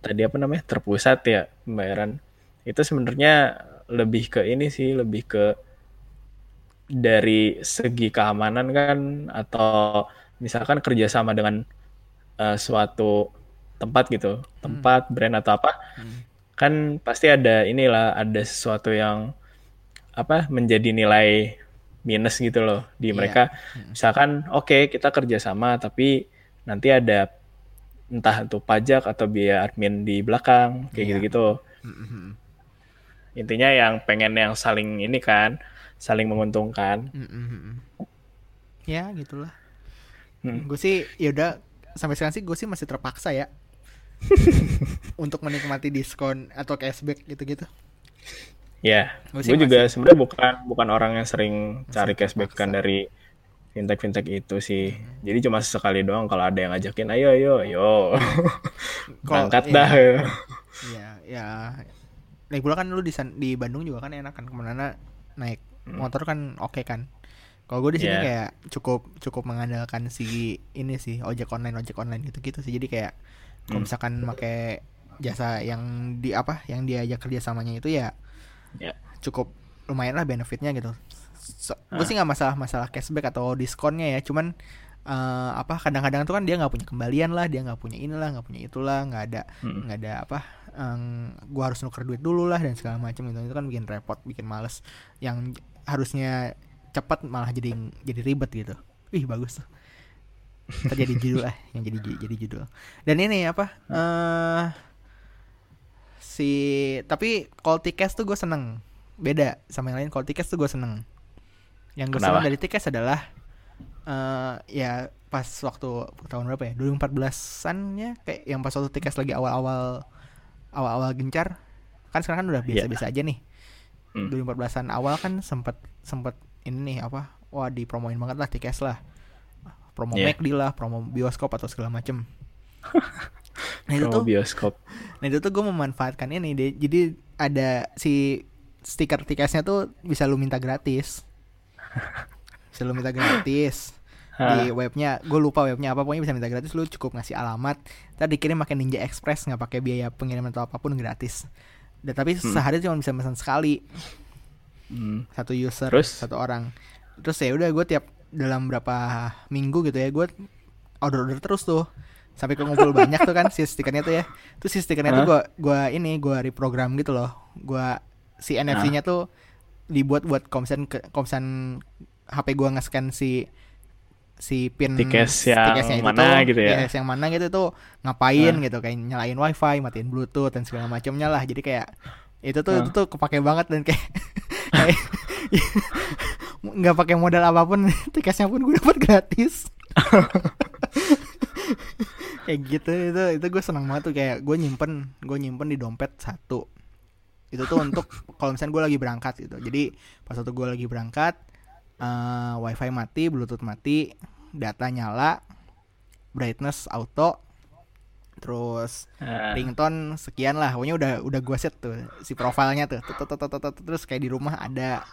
tadi apa namanya terpusat ya pembayaran itu sebenarnya lebih ke ini sih lebih ke dari segi keamanan kan atau misalkan kerjasama dengan eh, suatu tempat gitu tempat brand atau apa Hmm. kan pasti ada inilah ada sesuatu yang apa menjadi nilai minus gitu loh di Iya. mereka misalkan oke kita kerjasama tapi nanti ada entah itu pajak atau biaya admin di belakang kayak Iya. gitu-gitu Mm-mm. intinya yang pengen yang saling ini kan saling menguntungkan. Mm-mm. ya gitulah. Hmm. gue sih yaudah sampai sekarang sih gue sih masih terpaksa ya. Untuk menikmati diskon atau cashback gitu-gitu. Ya sih gue juga sebenarnya bukan bukan orang yang sering cari cashback kan dari fintech fintech itu sih. Jadi cuma sekali doang kalau ada yang ngajakin ayo ayo ayo. Kalau- berangkat iya. dah. Ya ya. Naik pula kan lu di di Bandung juga kan enak kan ke mana naik motor kan oke kan kalau gue di sini Iya. kayak cukup cukup mengandalkan si ini sih ojek online ojek online gitu gitu sih jadi kayak kalau Hmm. misalkan pakai jasa yang di apa yang diajak kerjasamanya itu ya ya cukup lumayan lah benefitnya gitu. So, gue Ah. sih nggak masalah masalah cashback atau diskonnya ya, cuman eh, apa kadang-kadang tuh kan dia nggak punya kembalian lah dia nggak punya inilah nggak punya itulah nggak ada nggak ada apa em, gua harus nuker duit dulu lah dan segala macam itu itu kan bikin repot bikin males. Yang harusnya cepat malah jadi jadi ribet gitu. Ih bagus tuh. Ntar jadi judul lah yang jadi jadi judul. Dan ini apa eh si tapi call tickets tuh gue seneng. Beda sama yang lain call tickets tuh gue seneng. Yang gue seneng dari tickets adalah eh ya pas waktu tahun berapa ya 2014an nya kayak yang pas waktu tickets lagi awal-awal awal-awal gencar kan sekarang kan udah biasa-biasa aja nih Hmm. 2014an awal kan sempet sempet ini nih apa wah dipromoin banget lah tickets lah promo Yeah. McD lah promo bioskop atau segala macem nah itu tuh bioskop. Nah itu tuh gue memanfaatkan ini deh. Jadi ada si stiker tiketnya tuh bisa lu minta gratis. Bisa lu minta gratis di webnya. Gue lupa webnya apa pokoknya bisa minta gratis. Lu cukup ngasih alamat. Ntar dikirim pakai Ninja Express nggak pakai biaya pengiriman atau apa pun gratis. Dan tapi Hmm. sehari cuma bisa pesan sekali Hmm. satu user Terus? satu orang. Terus ya udah gue tiap dalam berapa minggu gitu ya gue order order terus tuh sampai ke ngumpul banyak tuh kan si stikernya tuh ya terus si stikernya tuh Hah? gua ini gua reprogram gitu loh gua si NFC-nya tuh dibuat buat komsen ke komsen HP gua nge-scan si si pin Tikes yang tikesnya itu mana tuh, gitu ya? tikes yang mana gitu tuh ngapain Hah? gitu kayak nyalain wifi matiin bluetooth dan segala macamnya lah jadi kayak itu tuh Hah? itu tuh kepake banget dan kayak kayak nggak pakai modal apa pun tiketnya pun gue dapat gratis kayak gitu itu itu gue senang banget tuh kayak gue nyimpen gue nyimpen di dompet satu itu tuh untuk kalau misalnya gue lagi berangkat gitu jadi pas waktu gue lagi berangkat eh, wifi mati bluetooth mati data nyala brightness auto terus Ah. ringtone sekian lah. Pokoknya udah udah gue set tuh si profilnya tuh. Terus kayak di rumah ada.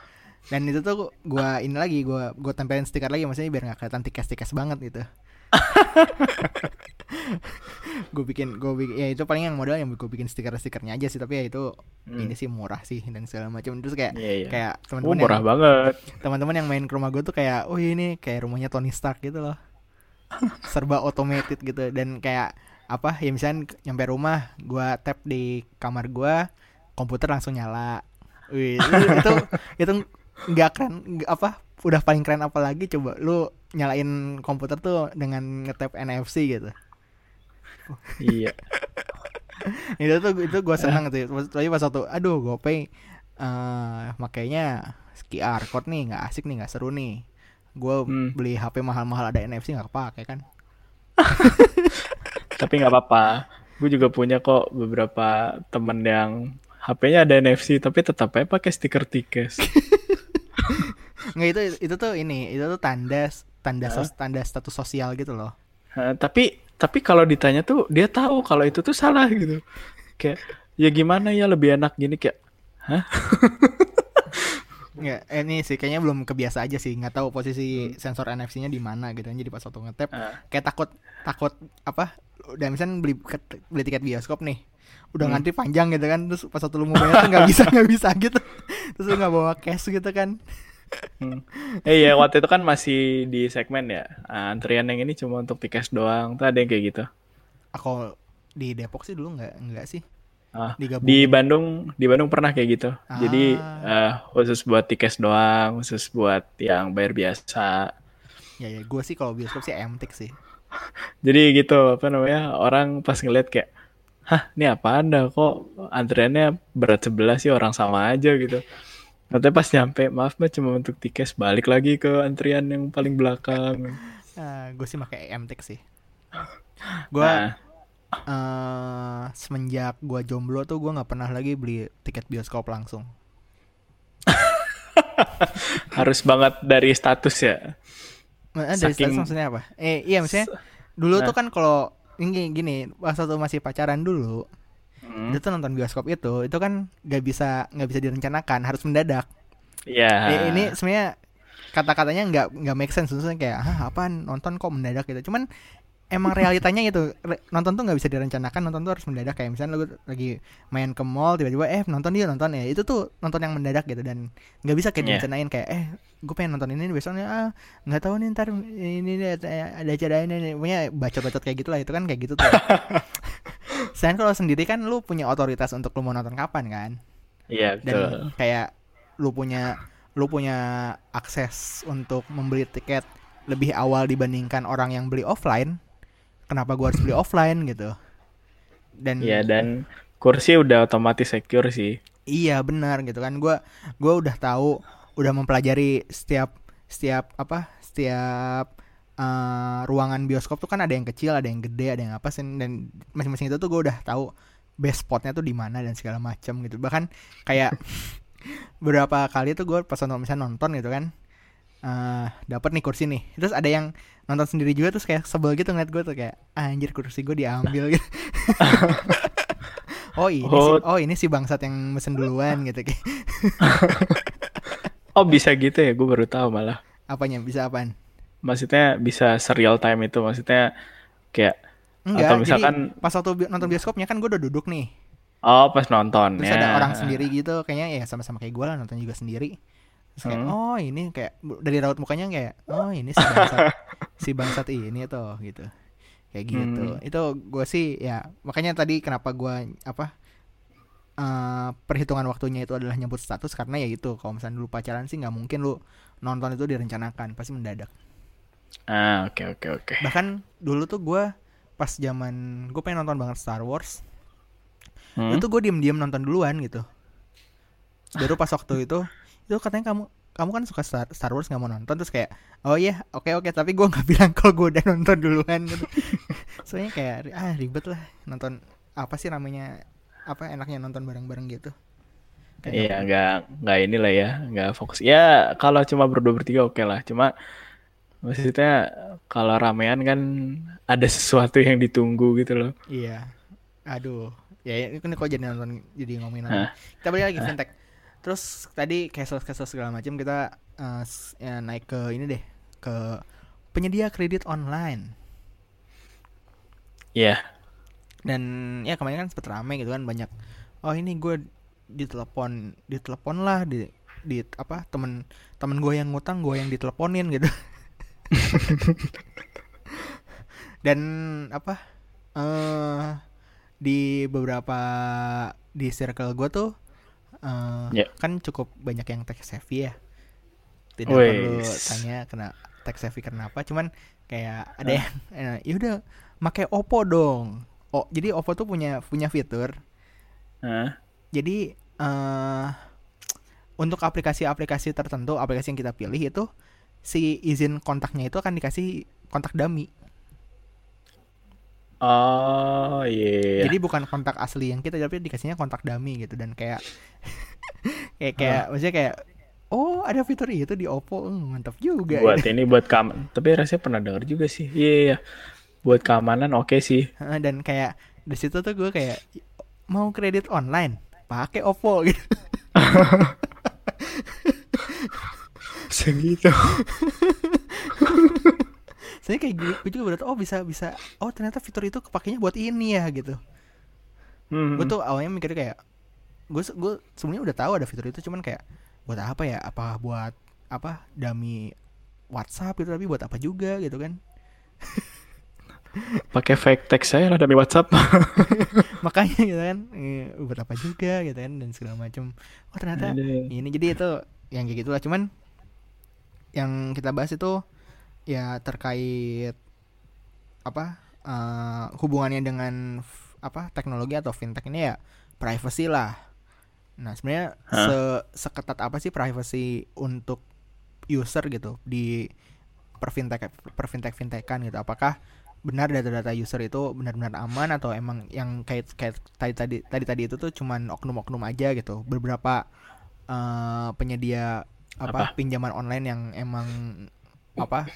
Dan itu tuh gue ini lagi gue gue tempelin stiker lagi maksudnya biar nggak kelihatan tikes-tikes banget gitu gue bikin gue bikin ya itu paling yang modal yang gue bikin stiker-stikernya aja sih tapi ya itu Hmm. ini sih murah sih dan segala macam terus kayak Iya, iya. kayak Oh, teman-teman murah yang banget. teman-teman yang main ke rumah gue tuh kayak oh ini kayak rumahnya Tony Stark gitu loh serba automated gitu dan kayak apa ya misalnya nyampe rumah gua tap di kamar gua komputer langsung nyala Wih, itu itu nggak keren apa udah paling keren apa lagi coba lu nyalain komputer tuh dengan ngetap NFC gitu iya. itu tuh itu gua seneng tuh tapi pas waktu aduh gopay eh makanya QR code nih nggak asik nih nggak seru nih gue Hmm. beli HP mahal-mahal ada NFC nggak kepake kan Tapi nggak apa-apa. Gue juga punya kok beberapa temen yang HP-nya ada NFC tapi tetap aja pakai stiker tikes. nggak itu itu tuh ini itu tuh tanda tanda sos, tanda status sosial gitu loh Hah, tapi tapi kalau ditanya tuh dia tahu kalau itu tuh salah gitu. Kayak ya gimana ya lebih enak gini kayak nggak eh, ini sih kayaknya belum kebiasa aja sih nggak tahu posisi sensor NFC-nya di mana gitu jadi pas waktu ngetap ah, kayak takut takut apa udah misalnya beli beli tiket bioskop nih udah Hmm. ngantri panjang gitu kan terus pas waktu lu mau bayar tuh nggak bisa nggak bisa gitu. Terus lu nggak bawa cash gitu kan hmm. Eh iya waktu itu kan masih di segmen ya. Ah, antrian yang ini cuma untuk tikes doang. Tuh ada yang kayak gitu. aku di Depok sih dulu nggak nggak sih Ah, digabung di Bandung di Bandung pernah kayak gitu. Jadi Ah. eh, khusus buat tikes doang, khusus buat yang bayar biasa. ya ya gue sih kalau bioskop sih emtik sih Jadi gitu apa namanya orang pas ngeliat kayak, hah ini apa anda kok antriannya berat sebelah sih orang sama aja gitu. Nanti pas nyampe maaf mbak cuma untuk tikes balik lagi ke antrian yang paling belakang. gue sih pakai emtik sih gue Nah, eh semenjak gue jomblo tuh gue nggak pernah lagi beli tiket bioskop langsung harus banget dari status ya. Eh, dari Saking- status maksudnya apa eh iya maksudnya dulu Nah. tuh kan kalau ini gini pas waktu masih pacaran dulu Hmm, itu tuh nonton bioskop itu itu kan nggak bisa nggak bisa direncanakan harus mendadak. Iya. Eh, ini sebenarnya kata-katanya nggak nggak make sense. Maksudnya kayak ah apaan? Nonton kok mendadak gitu. Cuman emang realitanya itu nonton tuh nggak bisa direncanakan nonton tuh harus mendadak. Kayak misalnya lu lagi main ke mall tiba-tiba eh nonton dia nonton ya. Itu tuh nonton yang mendadak gitu dan nggak bisa kayak Iya. direncanain kayak eh gue pengen nonton ini besoknya. Ah nggak tahu nih ntar ini deh, ada acara ini nih. Punya bacot-bacot kayak gitu lah itu kan kayak gitu tuh. Selain kalau sendiri kan lu punya otoritas untuk lu mau nonton kapan kan? Iya, dan betul. kayak lu punya lu punya akses untuk membeli tiket lebih awal dibandingkan orang yang beli offline kenapa gua harus beli offline gitu. Dan Iya, dan kursi udah otomatis secure sih. iya benar gitu kan. Gua gua udah tahu udah mempelajari setiap setiap apa setiap eh, ruangan bioskop tuh kan ada yang kecil ada yang gede ada yang apa sih dan masing-masing itu tuh gua udah tahu best spotnya tuh di mana dan segala macam gitu. Bahkan kayak beberapa kali tuh gue pas nonton misalnya nonton gitu kan eh dapat nih kursi nih terus ada yang nonton sendiri juga terus kayak sebel gitu ngeliat gue tuh kayak "Ah, anjir kursi gue diambil gitu oh ini Oh. oh ini si bangsat yang mesen duluan gitu kayak Oh, bisa gitu ya? Gue baru tahu malah. apanya bisa apaan Maksudnya bisa serial time itu, maksudnya kayak enggak Atau misalkan jadi pas waktu bi- nonton bioskopnya kan gue udah duduk nih oh pas nonton terus ya. ada orang sendiri gitu kayaknya ya sama-sama kayak gue lah nonton juga sendiri terus kayak Hmm. oh ini kayak dari raut mukanya kayak oh ini si bangsat si bangsat ini tuh gitu kayak gitu Hmm. itu gue sih ya makanya tadi kenapa gue apa eh, perhitungan waktunya itu adalah nyebut status karena ya itu kalau misalnya dulu pacaran sih nggak mungkin lu nonton itu direncanakan pasti mendadak Ah, oke oke oke. bahkan dulu tuh gue pas zaman gue pengen nonton banget Star Wars Hmm? itu gue diem-diem nonton duluan gitu baru pas waktu itu itu katanya kamu kamu kan suka Star, Star Wars nggak mau nonton terus kayak oh iya oke oke tapi gue nggak bilang kalau gue udah nonton duluan gitu soalnya kayak ah ribet lah nonton apa sih namanya apa enaknya nonton bareng-bareng gitu Iya, nggak nggak inilah ya, nggak fokus. Ya kalau cuma berdua bertiga oke lah. Cuma maksudnya kalau ramean kan ada sesuatu yang ditunggu gitu loh. Iya. Aduh. Ya ini kan kok jadi nonton jadi ngomongin nonton. Kita balik lagi fintech. Terus tadi casual-casual segala macam kita s- ya, naik ke ini deh ke penyedia kredit online. Iya. Dan ya kemarin kan sempet rame gitu kan banyak oh ini gue ditelepon ditelepon lah di di apa temen temen gue yang ngutang gue yang diteleponin gitu dan apa eh di beberapa di circle gue tuh eh Ya. kan cukup banyak yang tech savvy ya tidak perlu Wes. tanya kena tech savvy kenapa cuman kayak ada yang eh, ya udah pakai Oppo dong oh jadi Oppo tuh punya punya fitur Hah? jadi eh untuk aplikasi-aplikasi tertentu aplikasi yang kita pilih itu si izin kontaknya itu akan dikasih kontak dummy Oh iya. Jadi bukan kontak asli yang kita tapi dikasihnya kontak dummy gitu dan kayak kayak kayak maksudnya kayak oh ada fitur itu di Oppo. Eh, mantap juga buat gitu. ini buat kam tapi rasanya pernah denger juga sih. Iya iya buat keamanan oke sih. Heeh, dan kayak di situ tuh gue kayak mau kredit online? Pakai Oppo. Gitu. Segitu saya kayak gue, gue juga tau, oh bisa bisa oh ternyata fitur itu kepakainya buat ini ya gitu. Hmm. gue tuh awalnya mikirnya kayak gue gue sebenarnya udah tahu ada fitur itu cuman kayak buat apa ya? Apa buat apa dummy WhatsApp gitu tapi buat apa juga gitu kan? Pakai fake text saya lah dari WhatsApp. Makanya gitu kan eh, buat apa juga gitu kan dan segala macam oh ternyata Aduh. ini jadi itu yang kayak gitulah cuman yang kita bahas itu ya terkait apa eh, hubungannya dengan apa teknologi atau fintech ini ya privacy lah nah sebenarnya Hah? se seketat apa sih privacy untuk user gitu di per fintech per fintech fintekan gitu apakah benar data-data user itu benar-benar aman atau emang yang kayak kayak tadi tadi tadi tadi itu tuh cuman oknum-oknum aja gitu beberapa eh, penyedia apa, Apa? pinjaman online yang emang apa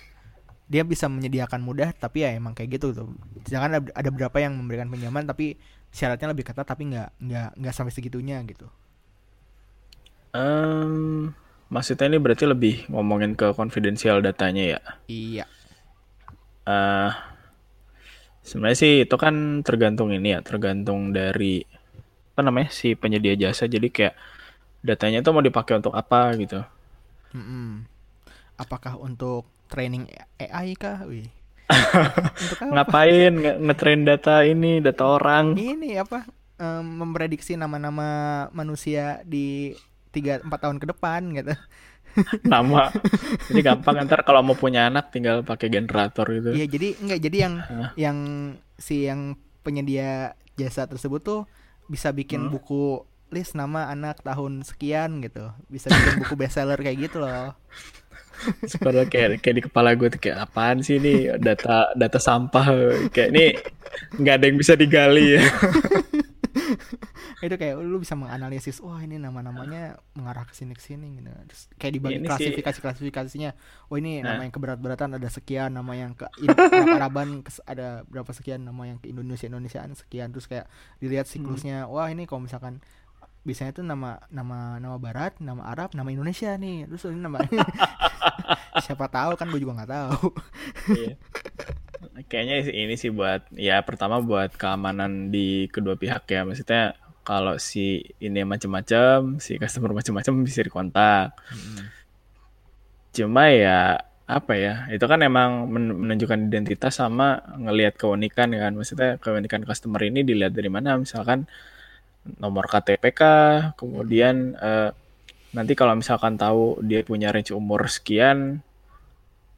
dia bisa menyediakan mudah tapi ya emang kayak gitu tuh jangan ada, ada beberapa yang memberikan pinjaman tapi syaratnya lebih ketat tapi nggak nggak nggak sampai segitunya gitu Em, maksudnya ini berarti lebih ngomongin ke konfidensial datanya ya iya eh Sebenarnya sih itu kan tergantung ini ya, tergantung dari apa namanya si penyedia jasa. Jadi kayak datanya itu mau dipakai untuk apa gitu. Mm-mm. Apakah untuk training AI kah? Wih. Untuk apa? Ngapain nge- ngetrain data ini, data orang? Ini apa? em, memprediksi nama-nama manusia di tiga empat tahun ke depan gitu. Nama. Jadi gampang ntar kalau mau punya anak tinggal pakai generator gitu. Iya, jadi enggak jadi yang yang si yang penyedia jasa tersebut tuh bisa bikin buku list nama anak tahun sekian gitu. Bisa bikin buku bestseller kayak gitu loh. Padahal kayak kayak di kepala gue tuh kayak apaan sih ini data data sampah kayak ini nggak ada yang bisa digali ya. itu kayak lu bisa menganalisis wah ini nama-namanya mengarah ke sini ke sini gitu terus kayak dibagi Ini sih- klasifikasi klasifikasinya oh ini nama Nah. yang keberat-beratan ada sekian nama yang ke kes- ada berapa sekian nama yang ke Indonesia Indonesiaan sekian terus kayak dilihat Hmm. siklusnya wah ini kalau misalkan biasanya tuh nama nama nama barat nama Arab nama Indonesia nih terus ini nama siapa tahu kan gue juga nggak tahu Iya. Kayaknya ini sih buat ya pertama buat keamanan di kedua pihak ya. Maksudnya kalau si ini macam-macam, si customer macam-macam bisa dikontak. Cuma ya apa ya? Itu kan emang men- menunjukkan identitas sama ngelihat keunikan kan. Maksudnya keunikan customer ini dilihat dari mana? Misalkan nomor KTP kah, kemudian eh, nanti kalau misalkan tahu dia punya range umur sekian,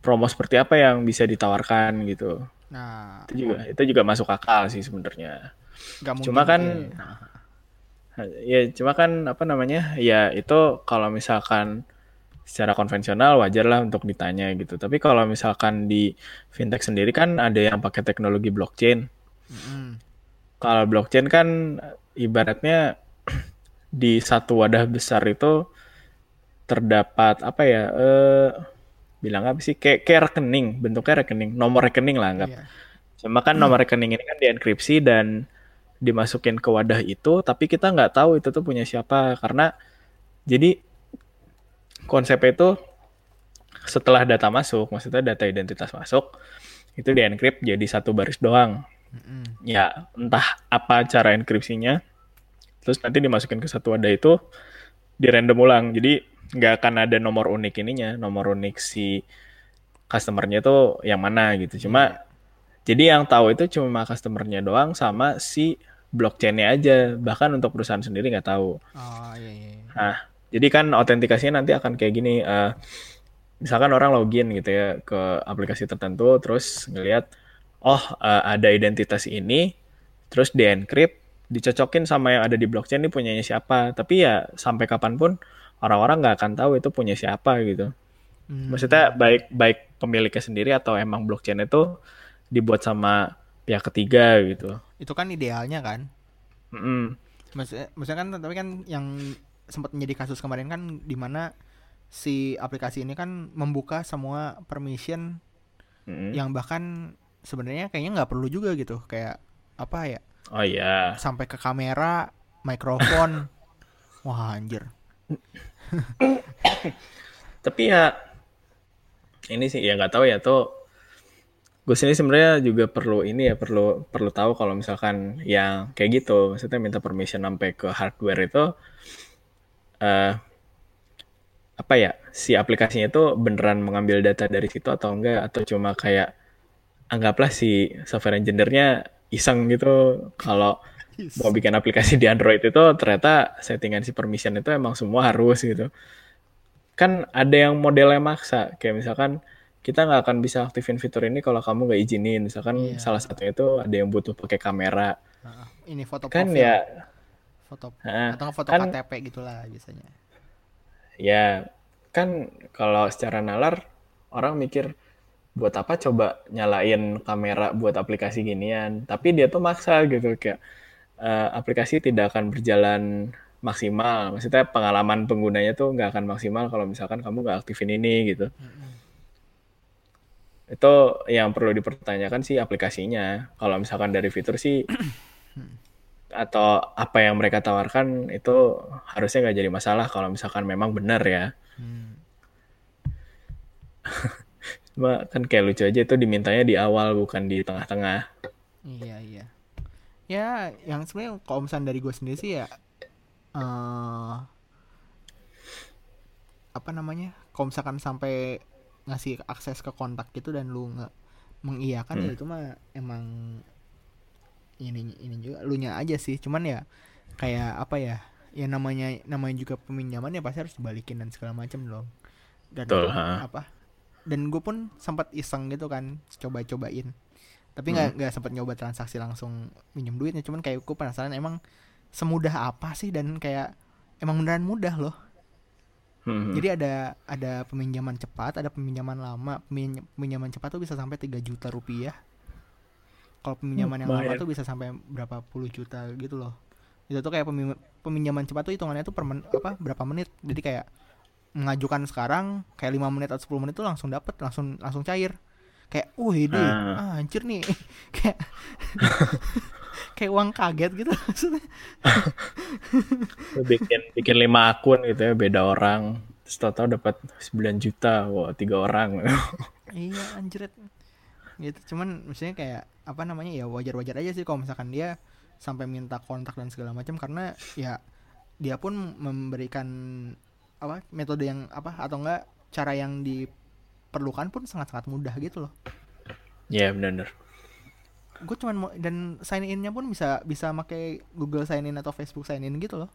promo seperti apa yang bisa ditawarkan gitu. nah Itu juga itu juga masuk akal sih sebenarnya. Cuma kan iya. ya cuma kan apa namanya? Ya itu kalau misalkan secara konvensional wajar lah untuk ditanya gitu. Tapi kalau misalkan di fintech sendiri kan ada yang pakai teknologi blockchain. Mm-mm. Kalau blockchain kan ibaratnya di satu wadah besar itu terdapat apa ya? Eh bilang apa sih? Kayak kayak rekening, bentuknya rekening, nomor rekening lah anggap. Iya. Cuma kan nomor rekening ini kan dienkripsi dan dimasukin ke wadah itu, tapi kita nggak tahu itu tuh punya siapa karena jadi konsep itu setelah data masuk, maksudnya data identitas masuk, itu dienkrip jadi satu baris doang. Mm-mm. Ya entah apa cara enkripsinya, terus nanti dimasukin ke satu wadah itu di random ulang. Jadi nggak akan ada nomor unik ininya, nomor unik si customernya tuh yang mana gitu. Cuma jadi yang tahu itu cuma customernya doang sama si blockchainnya aja. Bahkan untuk perusahaan sendiri nggak tahu. oh iya iya iya. Nah, jadi kan autentikasinya nanti akan kayak gini. eh, misalkan orang login gitu ya ke aplikasi tertentu, terus ngelihat, oh eh, ada identitas ini, terus di encrypt, dicocokin sama yang ada di blockchain ini punyanya siapa. Tapi ya sampai kapan pun orang-orang nggak akan tahu itu punya siapa gitu. Hmm. Maksudnya baik baik pemiliknya sendiri atau emang blockchain itu dibuat sama pihak ketiga gitu. itu kan idealnya kan Mm-mm. maksudnya, maksudnya kan tapi kan yang sempat menjadi kasus kemarin kan di mana si aplikasi ini kan membuka semua permission Mm-mm. yang bahkan sebenarnya kayaknya nggak perlu juga gitu. Kayak apa ya Oh iya. sampai ke kamera mikrofon. Wah anjir. Tapi ya ini sih ya nggak tahu ya tuh gue sini sebenarnya juga perlu ini ya perlu perlu tahu kalau misalkan yang kayak gitu. Maksudnya minta permission sampai ke hardware itu eh apa ya si aplikasinya itu beneran mengambil data dari situ atau enggak? Atau cuma kayak anggaplah si software engineer-nya iseng gitu. Kalau mau bikin aplikasi di Android itu ternyata settingan si permission itu emang semua harus gitu. Kan ada yang modelnya maksa. Kayak misalkan kita nggak akan bisa aktifin fitur ini kalau kamu nggak izinin. Misalkan Iya. salah satunya itu ada yang butuh pakai kamera. Nah, ini foto kan profil. ya foto Heeh. atau foto Kan- KTP gitulah biasanya. Ya kan kalau secara nalar orang mikir buat apa coba nyalain kamera buat aplikasi ginian? Tapi dia tuh maksa gitu kayak eh, aplikasi tidak akan berjalan maksimal. Maksudnya pengalaman penggunanya tuh nggak akan maksimal kalau misalkan kamu nggak aktifin ini gitu. Itu yang perlu dipertanyakan sih aplikasinya. Kalau misalkan dari fitur sih atau apa yang mereka tawarkan itu harusnya nggak jadi masalah kalau misalkan memang benar ya. Hmm. Cuma kan kayak lucu aja itu dimintanya di awal bukan di tengah-tengah. Iya iya. Ya, yang sebenarnya kalau misalnya dari gue sendiri sih ya eh apa namanya? Kalau misalkan sampai ngasih akses ke kontak gitu dan lu nggak mengiyakan ya Hmm. itu mah emang ini ini juga lu nya aja sih. Cuman ya kayak apa ya? Ya namanya namanya juga peminjaman ya pasti harus dibalikin dan segala macam dong. Dan Betul, apa? Dan gue pun sempat iseng gitu kan, coba-cobain. Tapi nggak Hmm. nggak sempat nyoba transaksi langsung minjem duitnya cuman kayak gue penasaran emang semudah apa sih dan kayak emang beneran mudah loh. Hmm. jadi ada ada peminjaman cepat ada peminjaman lama. Pemin- peminjaman cepat tuh bisa sampai 3 juta rupiah. Kalau peminjaman yang lama tuh bisa sampai berapa puluh juta gitu loh. Itu tuh kayak pemi- peminjaman cepat tuh hitungannya tuh per men- apa berapa menit. Jadi kayak mengajukan sekarang kayak lima menit atau 10 menit tuh langsung dapet langsung langsung cair. Kayak wih deh Ah. ah, anjir nih. Kayak kayak uang kaget gitu maksudnya. Bikin bikin lima akun gitu ya beda orang. Terus tau dapat 9 juta wah tiga orang. Iya anjir gitu cuman maksudnya kayak apa namanya ya wajar-wajar aja sih kalau misalkan dia sampai minta kontak dan segala macam karena ya dia pun memberikan apa metode yang apa atau enggak cara yang diperlukan pun sangat-sangat mudah gitu loh. Ya bener gue cuman mau dan sign innya pun bisa bisa pakai Google sign in atau Facebook sign in gitu loh.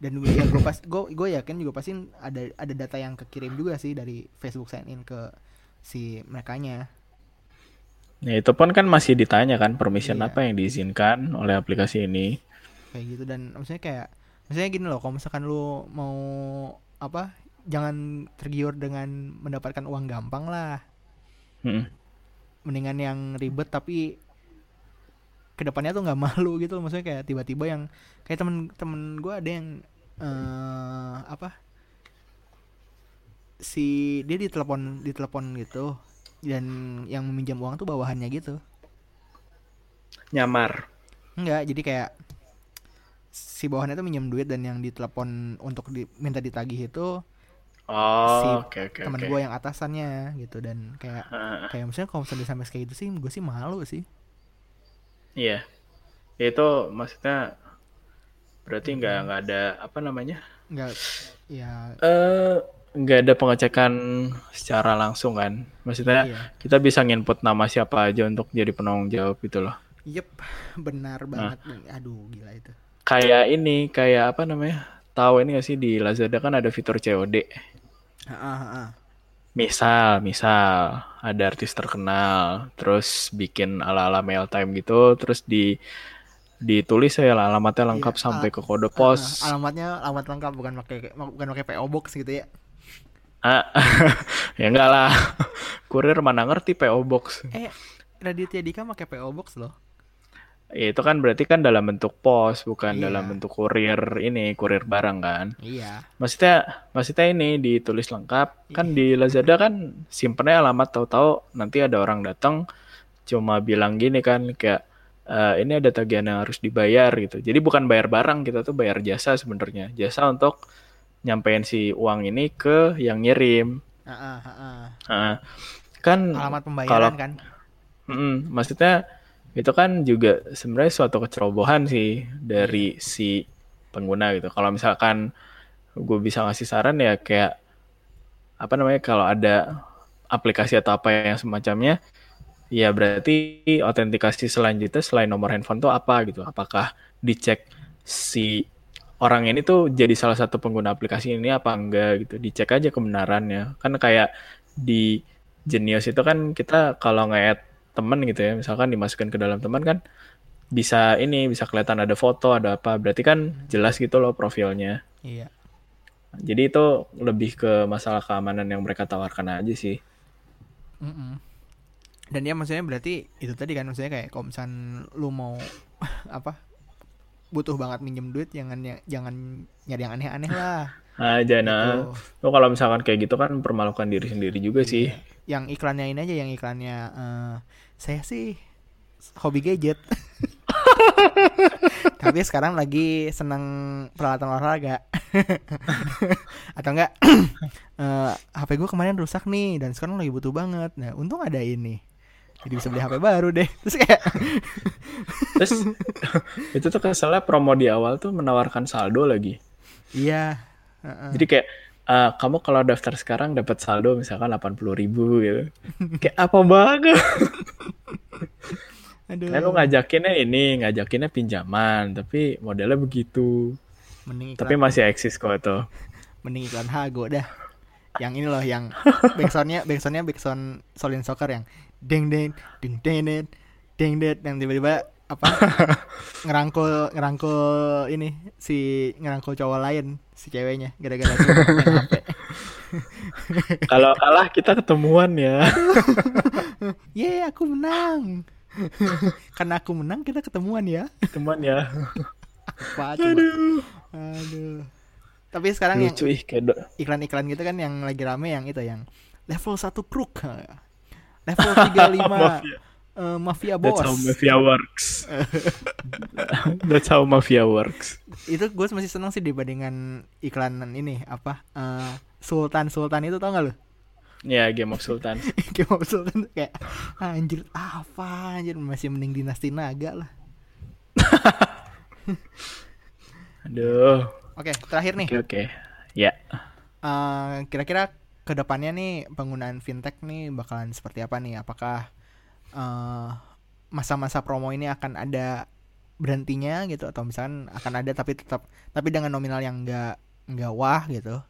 Dan gue ya gue pas gue gue yakin juga pasti ada ada data yang kekirim juga sih dari Facebook sign in ke si mereka nya ya itu pun kan masih ditanya kan permission Iya. apa yang diizinkan oleh aplikasi ini. Kayak gitu dan maksudnya kayak maksudnya gini loh kalau misalkan lu mau apa jangan tergiur dengan mendapatkan uang gampang lah. Hmm. mendingan yang ribet tapi ke depannya tuh nggak malu gitu loh. Maksudnya kayak tiba-tiba yang kayak temen-temen gue ada yang eh apa si dia ditelepon ditelepon gitu dan yang meminjam uang tuh bawahannya gitu. Nyamar. Enggak jadi kayak si bawahannya tuh minjem duit dan yang ditelepon untuk diminta ditagih itu Si oh oke oke teman oke. gue yang atasannya gitu dan kayak Ah, kayak misalnya kalau misalnya sampai kayak gitu sih gue sih malu sih. Iya. Ya, itu maksudnya berarti nggak nggak ada apa namanya? Nggak ya. Eh nggak ada pengecekan secara langsung kan? Maksudnya iya. kita bisa nginput nama siapa aja untuk jadi penanggung jawab gitu loh. Yep, benar banget. Aduh, gila itu. Kayak ini kayak apa namanya tahu ini gak sih di Lazada kan ada fitur COD Heeh, heeh. misal misal ada artis terkenal terus bikin ala-ala mail time gitu terus di ditulis ya alamatnya lengkap Iya, sampai ke kode pos alamatnya alamat lengkap bukan pakai bukan pakai PO box gitu ya. ah, ya enggak lah kurir mana ngerti PO box Eh, Raditya Dika pakai PO box loh. Ya, itu kan berarti kan dalam bentuk pos bukan Iya. dalam bentuk kurir ini kurir barang kan Iya. maksudnya maksudnya ini ditulis lengkap kan di Lazada kan simpennya alamat tahu-tahu nanti ada orang datang cuma bilang gini kan kayak "Eh, ini ada tagihan yang harus dibayar gitu jadi bukan bayar barang kita tuh bayar jasa sebenarnya jasa untuk nyampein si uang ini ke yang ngirim Heeh, heeh. Nah, kan Alamat pembayaran kalau- kan. Mm, maksudnya itu kan juga sebenarnya suatu kecerobohan sih dari si pengguna gitu. Kalau misalkan gue bisa ngasih saran ya kayak apa namanya kalau ada aplikasi atau apa yang semacamnya, ya berarti autentikasi selanjutnya selain nomor handphone tuh apa gitu. Apakah dicek si orang ini tuh jadi salah satu pengguna aplikasi ini apa enggak gitu. Dicek aja kebenarannya. Kan kayak di Genius itu kan kita kalau nge-add temen gitu ya, misalkan dimasukkan ke dalam teman kan bisa ini bisa kelihatan ada foto ada apa berarti kan jelas gitu loh profilnya Iya. jadi itu lebih ke masalah keamanan yang mereka tawarkan aja sih Mm-mm. Dan ya maksudnya berarti itu tadi kan maksudnya kayak kalau misalnya lu mau apa butuh banget minjem duit jangan ya- jangan nyari yang aneh-aneh lah. aja nah Gitu. lo kalau misalkan kayak gitu kan mempermalukan diri sendiri juga sih Yang iklannya ini aja yang iklannya eh, saya sih hobi gadget. Tapi sekarang lagi seneng peralatan olahraga. Atau enggak eh, HP gue kemarin rusak nih dan sekarang lagi butuh banget. Nah, untung ada ini. jadi bisa beli HP baru deh terus kayak Terus itu tuh keselnya promo di awal tuh menawarkan saldo lagi. iya heeh. Jadi kayak eh, kamu kalau daftar sekarang dapat saldo misalkan 80.000 ribu gitu. kayak apa banget? aduh Kan lu ngajakinnya ini, ngajakinnya pinjaman, tapi modelnya begitu. mending iklan Tapi masih eksis kok itu. mending iklan Hago dah yang ini loh yang backsoundnya backsoundnya backsound Solin Soccer yang deng deng deng deng deng deng deng yang tiba-tiba apa ngerangkul ngerangkul ini si ngerangkul cowok lain si ceweknya gara-gara. Kalau kalah kita ketemuan ya. Yeay aku menang Karena aku menang kita ketemuan ya Ketemuan ya. Apa coba Aduh Tapi sekarang yang Lucu do- iklan-iklan gitu kan yang lagi rame yang itu yang level 1 crook level 35 Mafia. Eh, mafia That's bos how mafia works. That's how mafia works. itu gue masih seneng sih dibandingkan iklan ini apa eh, Sultan Sultan itu tau gak lu Ya, Game of Sultan. Game of Sultan kayak anjir apa anjir masih mending dinasti naga lah Aduh. oke terakhir nih Oke, oke. Ya. Eh, kira-kira ke depannya nih penggunaan fintech nih bakalan seperti apa nih? Apakah eh, masa-masa promo ini akan ada berhentinya gitu atau misalkan akan ada tapi tetap tapi dengan nominal yang enggak enggak wah gitu.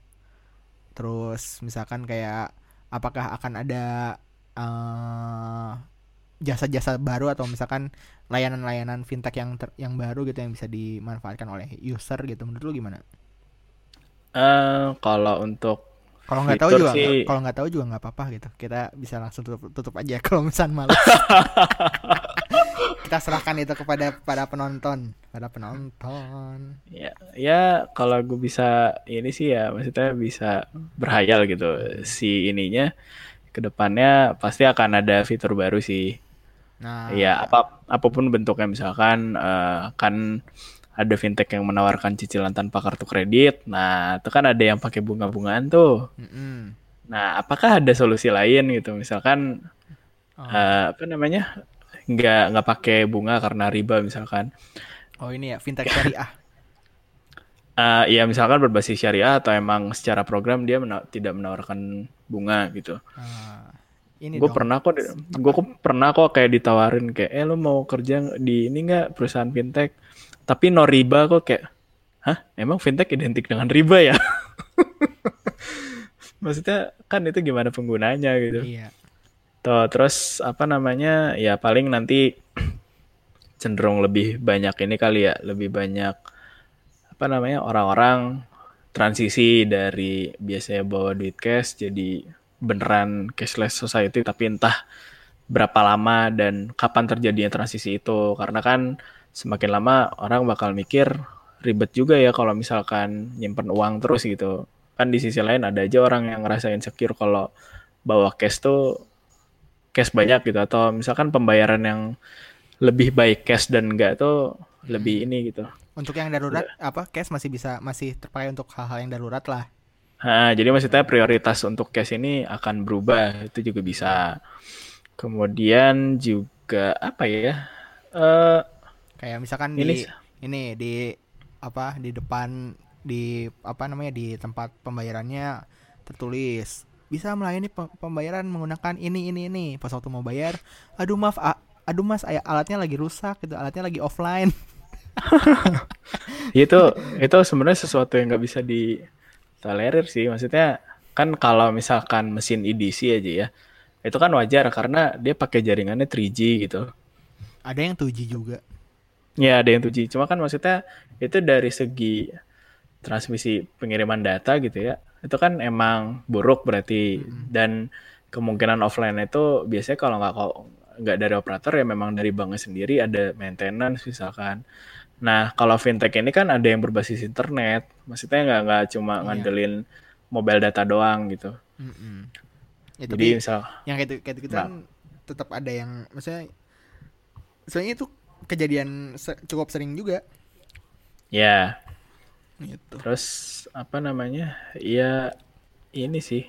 Terus misalkan kayak apakah akan ada eh, jasa-jasa baru atau misalkan layanan-layanan fintech yang ter- yang baru gitu yang bisa dimanfaatkan oleh user gitu menurut lu gimana? Eh, kalau untuk Kalau nggak tahu juga, sih- kalau nggak tahu juga nggak apa-apa gitu. Kita bisa langsung tutup, tutup aja kalau misalnya malas. Kita serahkan itu kepada para penonton, pada penonton. ya, ya kalau gue bisa ini sih ya, maksudnya bisa berhayal gitu. Si ininya ke depannya pasti akan ada fitur baru sih. Nah, Ya apa apa pun bentuknya misalkan eh, kan ada fintech yang menawarkan cicilan tanpa kartu kredit. Nah, itu kan ada yang pakai bunga-bungaan tuh. mm-mm. Nah, apakah ada solusi lain gitu? Misalkan Oh. eh, apa namanya? nggak nggak pakai bunga karena riba misalkan. oh ini ya fintech syariah. Eh ya misalkan berbasis syariah atau emang secara program dia mena- tidak menawarkan bunga gitu. Ah, ini Gue pernah kok, gue kok pernah kok kayak ditawarin kayak, eh lu mau kerja di ini nggak perusahaan fintech, tapi no riba kok kayak, hah emang fintech identik dengan riba ya? Maksudnya kan itu gimana penggunanya gitu. Iya. Tuh, terus apa namanya ya paling nanti cenderung lebih banyak ini kali ya, lebih banyak apa namanya orang-orang transisi dari biasanya bawa duit cash jadi beneran cashless society tapi entah berapa lama dan kapan terjadinya transisi itu karena kan semakin lama orang bakal mikir ribet juga ya kalau misalkan nyimpen uang terus gitu kan di sisi lain ada aja orang yang ngerasa insecure kalau bawa cash tuh cash banyak gitu atau misalkan pembayaran yang lebih baik cash dan enggak tuh lebih ini gitu Untuk yang darurat apa cash masih bisa masih terpakai untuk hal-hal yang darurat lah. Nah, jadi maksudnya prioritas untuk cash ini akan berubah, itu juga bisa. Kemudian juga apa ya? Eh Kayak misalkan Ini di ini di apa di depan di apa namanya di tempat pembayarannya tertulis bisa melayani pe- pembayaran menggunakan ini ini ini pas waktu mau bayar aduh maaf a- aduh mas alatnya lagi rusak gitu alatnya lagi offline itu itu sebenarnya sesuatu yang nggak bisa ditolerir sih. Maksudnya kan kalau misalkan mesin EDC aja ya, itu kan wajar karena dia pakai jaringannya 3G gitu. ada yang 2G juga Ya ada yang 2G. Cuma kan maksudnya itu dari segi transmisi pengiriman data gitu ya. Itu kan emang buruk berarti dan kemungkinan offline itu biasanya kalau nggak kok nggak dari operator ya memang dari banknya sendiri ada maintenance misalkan. Nah kalau fintech ini kan ada yang berbasis internet. Maksudnya nggak nggak cuma Iya. ngandelin mobile data doang gitu. Mm-mm. ya, Jadi misal yang kayak kayak gitu Nah. kan tetap ada yang maksudnya sebenarnya itu kejadian se- cukup sering juga ya gitu Terus apa namanya? Ya ini sih.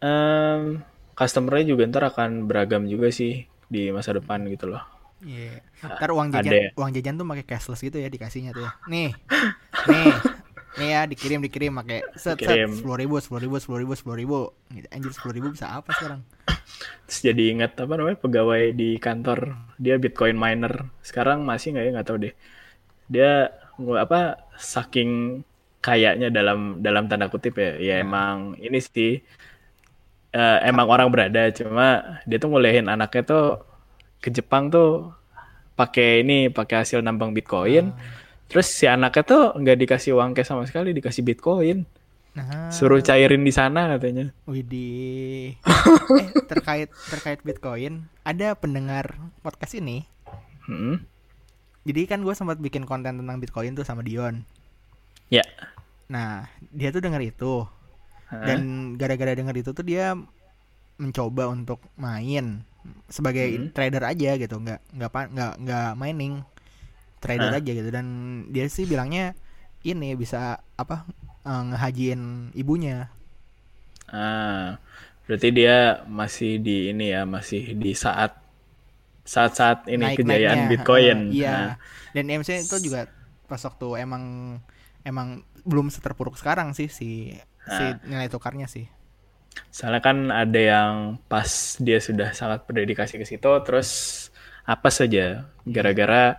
Em, customernya juga ntar akan beragam juga sih di masa depan gitu loh. Iya. Ntar uang Ada jajan ya? uang jajan tuh pakai cashless gitu ya dikasihnya tuh ya. Nih. Nih. Nih ya dikirim dikirim pakai set set. Sepuluh ribu sepuluh ribu sepuluh ribu sepuluh ribu. Anjir sepuluh ribu bisa apa sekarang? Terus jadi ingat apa namanya pegawai di kantor. Dia Bitcoin miner. Sekarang masih nggak ya? Nggak tahu deh. Dia nggak apa saking kayaknya dalam dalam tanda kutip ya. Ya emang ini sih eh, emang orang berada. Cuma dia tuh ngulehin anaknya tuh ke Jepang tuh pakai ini pakai hasil nambang Bitcoin. Terus si anaknya tuh nggak dikasih uang cash sama sekali, dikasih Bitcoin. nah Suruh cairin di sana katanya. Widih. eh, terkait terkait Bitcoin, ada pendengar podcast ini. Hmm. Jadi kan gue sempat bikin konten tentang Bitcoin tuh sama Dion. Ya. Nah, dia tuh denger itu. Dan gara-gara denger itu tuh dia mencoba untuk main sebagai Hmm. trader aja gitu, nggak nggak nggak nggak mining, trader Hah? aja gitu. Dan dia sih bilangnya ini bisa apa eh, ngehajiin ibunya. Ah, berarti dia masih di ini ya, masih di saat saat-saat ini kejayaan Naik-naiknya. Bitcoin. Iya. Nah, Dan maksudnya itu juga pas waktu emang emang belum seterpuruk sekarang sih si si Ah. nilai tukarnya sih. soalnya kan ada yang pas dia sudah sangat berdedikasi ke situ, terus apa saja gara-gara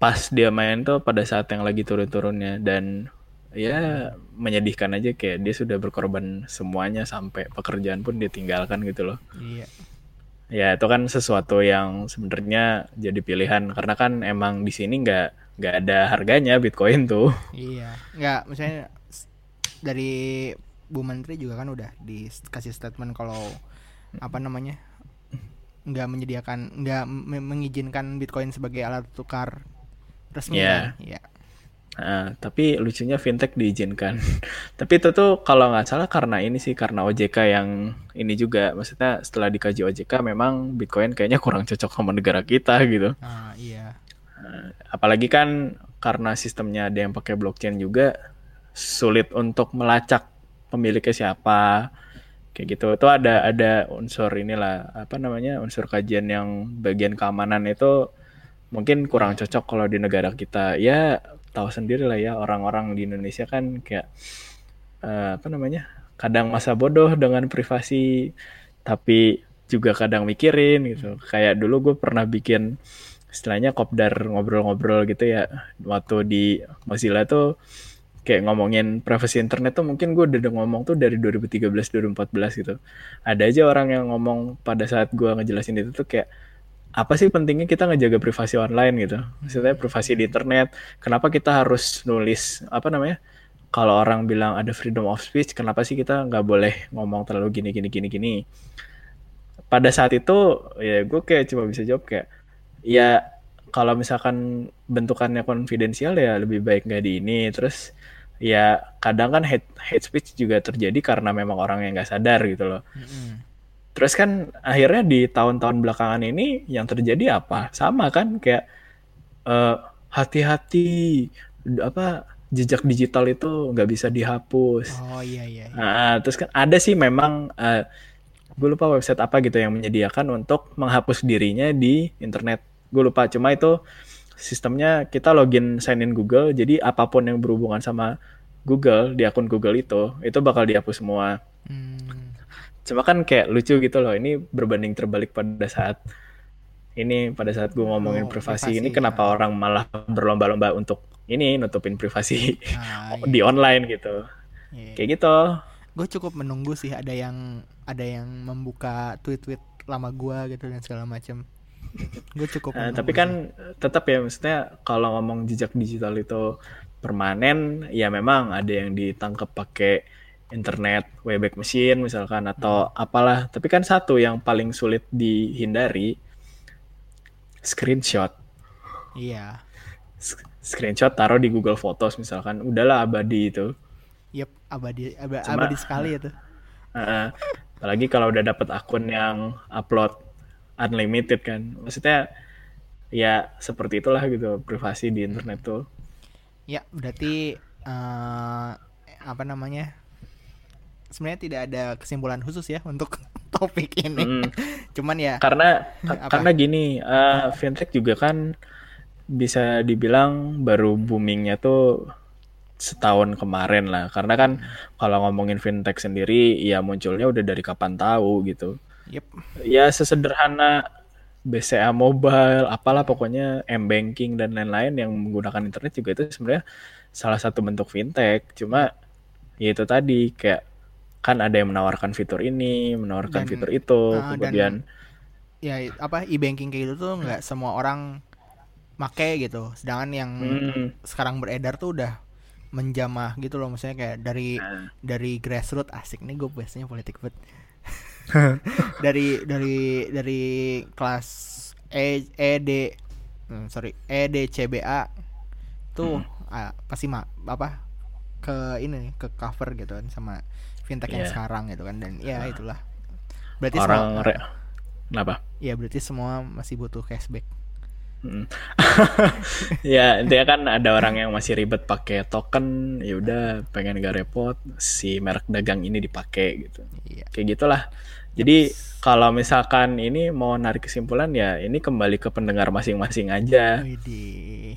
pas dia main tuh pada saat yang lagi turun-turunnya dan ya menyedihkan aja kayak dia sudah berkorban semuanya sampai pekerjaan pun ditinggalkan gitu loh. Iya. Ya itu kan sesuatu yang sebenarnya jadi pilihan karena kan emang di sini nggak nggak ada harganya Bitcoin tuh. Iya, nggak misalnya dari Bu Menteri juga kan udah dikasih statement kalau apa namanya nggak menyediakan nggak me- mengizinkan Bitcoin sebagai alat tukar resmi Iya. kan? Iya. Nah, tapi lucunya fintech diizinkan. tapi itu tuh kalau nggak salah karena ini sih karena OJK yang ini juga maksudnya setelah dikaji OJK memang Bitcoin kayaknya kurang cocok sama negara kita gitu. Ah, iya. Nah, apalagi kan karena sistemnya ada yang pakai blockchain juga sulit untuk melacak pemiliknya siapa kayak gitu itu ada ada unsur inilah apa namanya unsur kajian yang bagian keamanan itu mungkin kurang cocok kalau di negara kita. Ya tahu sendiri lah ya orang-orang di Indonesia kan kayak eh, apa namanya kadang masa bodoh dengan privasi tapi juga kadang mikirin gitu. Kayak dulu gue pernah bikin istilahnya kopdar ngobrol-ngobrol gitu ya waktu di Mozilla tuh kayak ngomongin privasi internet tuh mungkin gue udah ngomong tuh dari 2013 2014 gitu. Ada aja orang yang ngomong pada saat gue ngejelasin itu tuh kayak apa sih pentingnya kita ngejaga privasi online gitu? Maksudnya privasi di internet. Kenapa kita harus nulis apa namanya? Kalau orang bilang ada freedom of speech kenapa sih kita nggak boleh ngomong terlalu gini gini gini gini? Pada saat itu ya gue kayak cuma bisa jawab kayak ya kalau misalkan bentukannya konfidensial ya lebih baik nggak di ini. Terus ya kadang kan hate hate speech juga terjadi karena memang orang yang nggak sadar gitu loh. Mm-mm. Terus kan akhirnya di tahun-tahun belakangan ini yang terjadi apa sama kan kayak eh, hati-hati apa jejak digital itu nggak bisa dihapus Oh iya iya. iya. Nah, terus kan ada sih memang eh, gue lupa website apa gitu yang menyediakan untuk menghapus dirinya di internet. Gue lupa, cuma itu sistemnya kita login sign in Google, jadi apa pun yang berhubungan sama Google di akun Google itu, itu bakal dihapus semua. Hmm. Cuma kan kayak lucu gitu loh, ini berbanding terbalik pada saat ini pada saat gue ngomongin Oh, privasi, privasi, ini kenapa ya. orang malah berlomba-lomba untuk ini nutupin privasi Ah, di online gitu. iya. Kayak gitu. Gue cukup menunggu sih ada yang ada yang membuka tweet-tweet lama gua gitu dan segala macam. Gue cukup. Nah, tapi sih. kan tetap ya maksudnya kalau ngomong jejak digital itu permanen ya memang ada yang ditangkap pakai internet wayback machine misalkan atau apalah tapi kan satu yang paling sulit dihindari screenshot Iya. Screenshot taruh di Google Photos misalkan udahlah abadi itu Yep, abadi aba- Cuma- abadi sekali itu. Heeh. apalagi kalau udah dapat akun yang upload unlimited kan maksudnya ya seperti itulah gitu privasi di internet tuh Ya, berarti eh apa namanya? Sebenarnya tidak ada kesimpulan khusus ya untuk topik ini. Mm. Cuman ya Karena Apa? karena gini, eh, fintech juga kan bisa dibilang baru boomingnya tuh setahun kemarin lah. Karena kan kalau ngomongin fintech sendiri, ya munculnya udah dari kapan tahu gitu. yep, Ya sesederhana BCA Mobile, apalah pokoknya M-Banking dan lain-lain yang menggunakan internet juga itu sebenarnya salah satu bentuk fintech. Cuma ya itu tadi kayak kan ada yang menawarkan fitur ini, menawarkan Dan- fitur itu, dan- kemudian ya apa e-banking kayak gitu tuh nggak semua orang make gitu. Sedangkan yang Hmm, sekarang beredar tuh udah menjamah gitu loh. Maksudnya kayak dari nah, dari grassroots asik nih gue biasanya politik banget. Dari dari dari kelas E ED hmm, sorry EDCBA tuh ah, pasti ma apa ke ini ke cover gitu kan sama fintech yang Iya. sekarang gitu kan dan ya itulah. Berarti orang semua re- kenapa? ya berarti semua masih butuh cashback. Mm. ya intinya kan ada orang yang masih ribet pakai token ya udah pengen gak repot si merek dagang ini dipakai gitu. Iya. Kayak gitulah. Jadi kalau misalkan ini mau narik kesimpulan ya ini kembali ke pendengar masing-masing aja. Widih.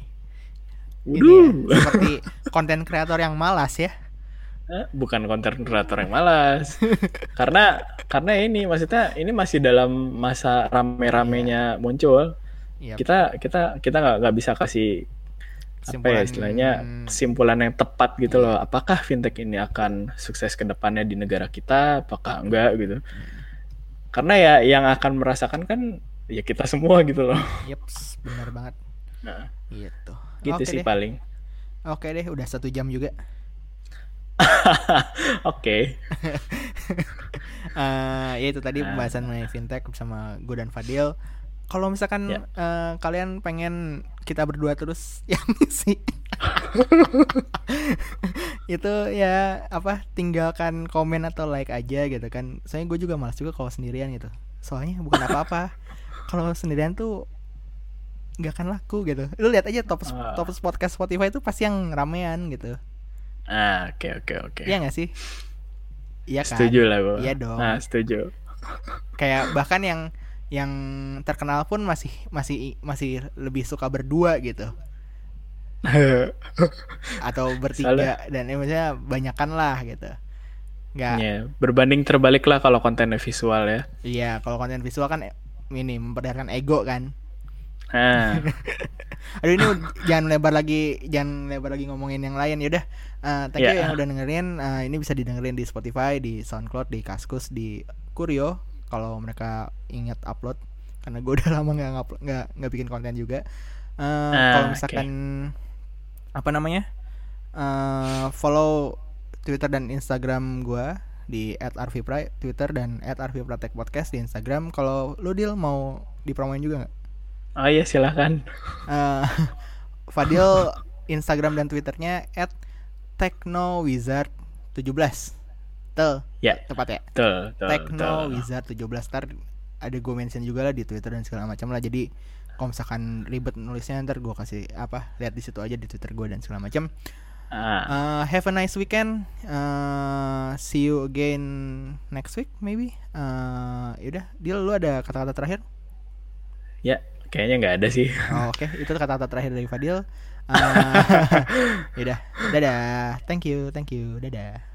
ini ya, seperti konten kreator yang malas ya bukan konten kreator yang malas karena karena ini maksudnya ini masih dalam masa rame-ramenya muncul Iya, kita kita kita nggak nggak bisa kasih apa ya istilahnya kesimpulan yang tepat gitu loh. Apakah fintech ini akan sukses ke depannya di negara kita? Apakah enggak gitu? Karena ya yang akan merasakan kan ya kita semua gitu loh. Yeps, benar banget. Nah, Gitu. gitu Oke sih deh. paling. Oke deh, udah satu jam juga. Oke. Eh, ya itu tadi Ah. pembahasan mengenai fintech bersama gue dan Fadil. Kalau misalkan Ya. eh, kalian pengen kita berdua terus yang sih itu ya apa tinggalkan komen atau like aja gitu kan. Soalnya gue juga malas juga kalau sendirian gitu. Soalnya bukan apa-apa. kalau sendirian tuh nggak akan laku gitu. Lu lihat aja top Ah. top podcast Spotify itu pasti yang ramean gitu. Ah, oke oke oke. Iya gak sih? Iya kan? Setuju lah gua. Iya dong. Ah, setuju. Kayak bahkan yang yang terkenal pun masih masih masih lebih suka berdua gitu atau bertiga dan ya, maksudnya banyakan lah gitu. Nggak Ya, berbanding terbalik lah kalau kontennya visual ya. iya kalau konten visual kan eh, ini memperlihatkan ego kan. Ah, Aduh ini jangan lebar lagi jangan lebar lagi ngomongin yang lain yaudah eh thank you Ya. yang udah dengerin. Eh, ini bisa didengerin di Spotify di SoundCloud di Kaskus di Kurio kalau mereka ingat upload. Karena gue udah lama nggak ngupload nggak nggak bikin konten juga. Eh, Ah, kalau misalkan apa namanya? Eh follow Twitter dan Instagram gue di @arvipra Twitter dan @arvipratek podcast di Instagram. Kalau lu deal mau dipromoin juga nggak oh iya silahkan. Eh, Fadil Instagram dan Twitternya at technowizard17 Tel, Ya, tepat ya? betul, betul, betul. Technowizard17 Ntar ada gue mention juga lah di Twitter dan segala macam lah Jadi kalau misalkan ribet nulisnya ntar gue kasih apa lihat di situ aja di Twitter gue dan segala macam. Uh, have a nice weekend. Uh, see you again next week maybe. Uh, yaudah, deal lu ada kata-kata terakhir? ya, kayaknya nggak ada sih. Oh, Oke, itu kata-kata terakhir dari Fadil. Uh, yaudah, dadah. Thank you, thank you, dadah.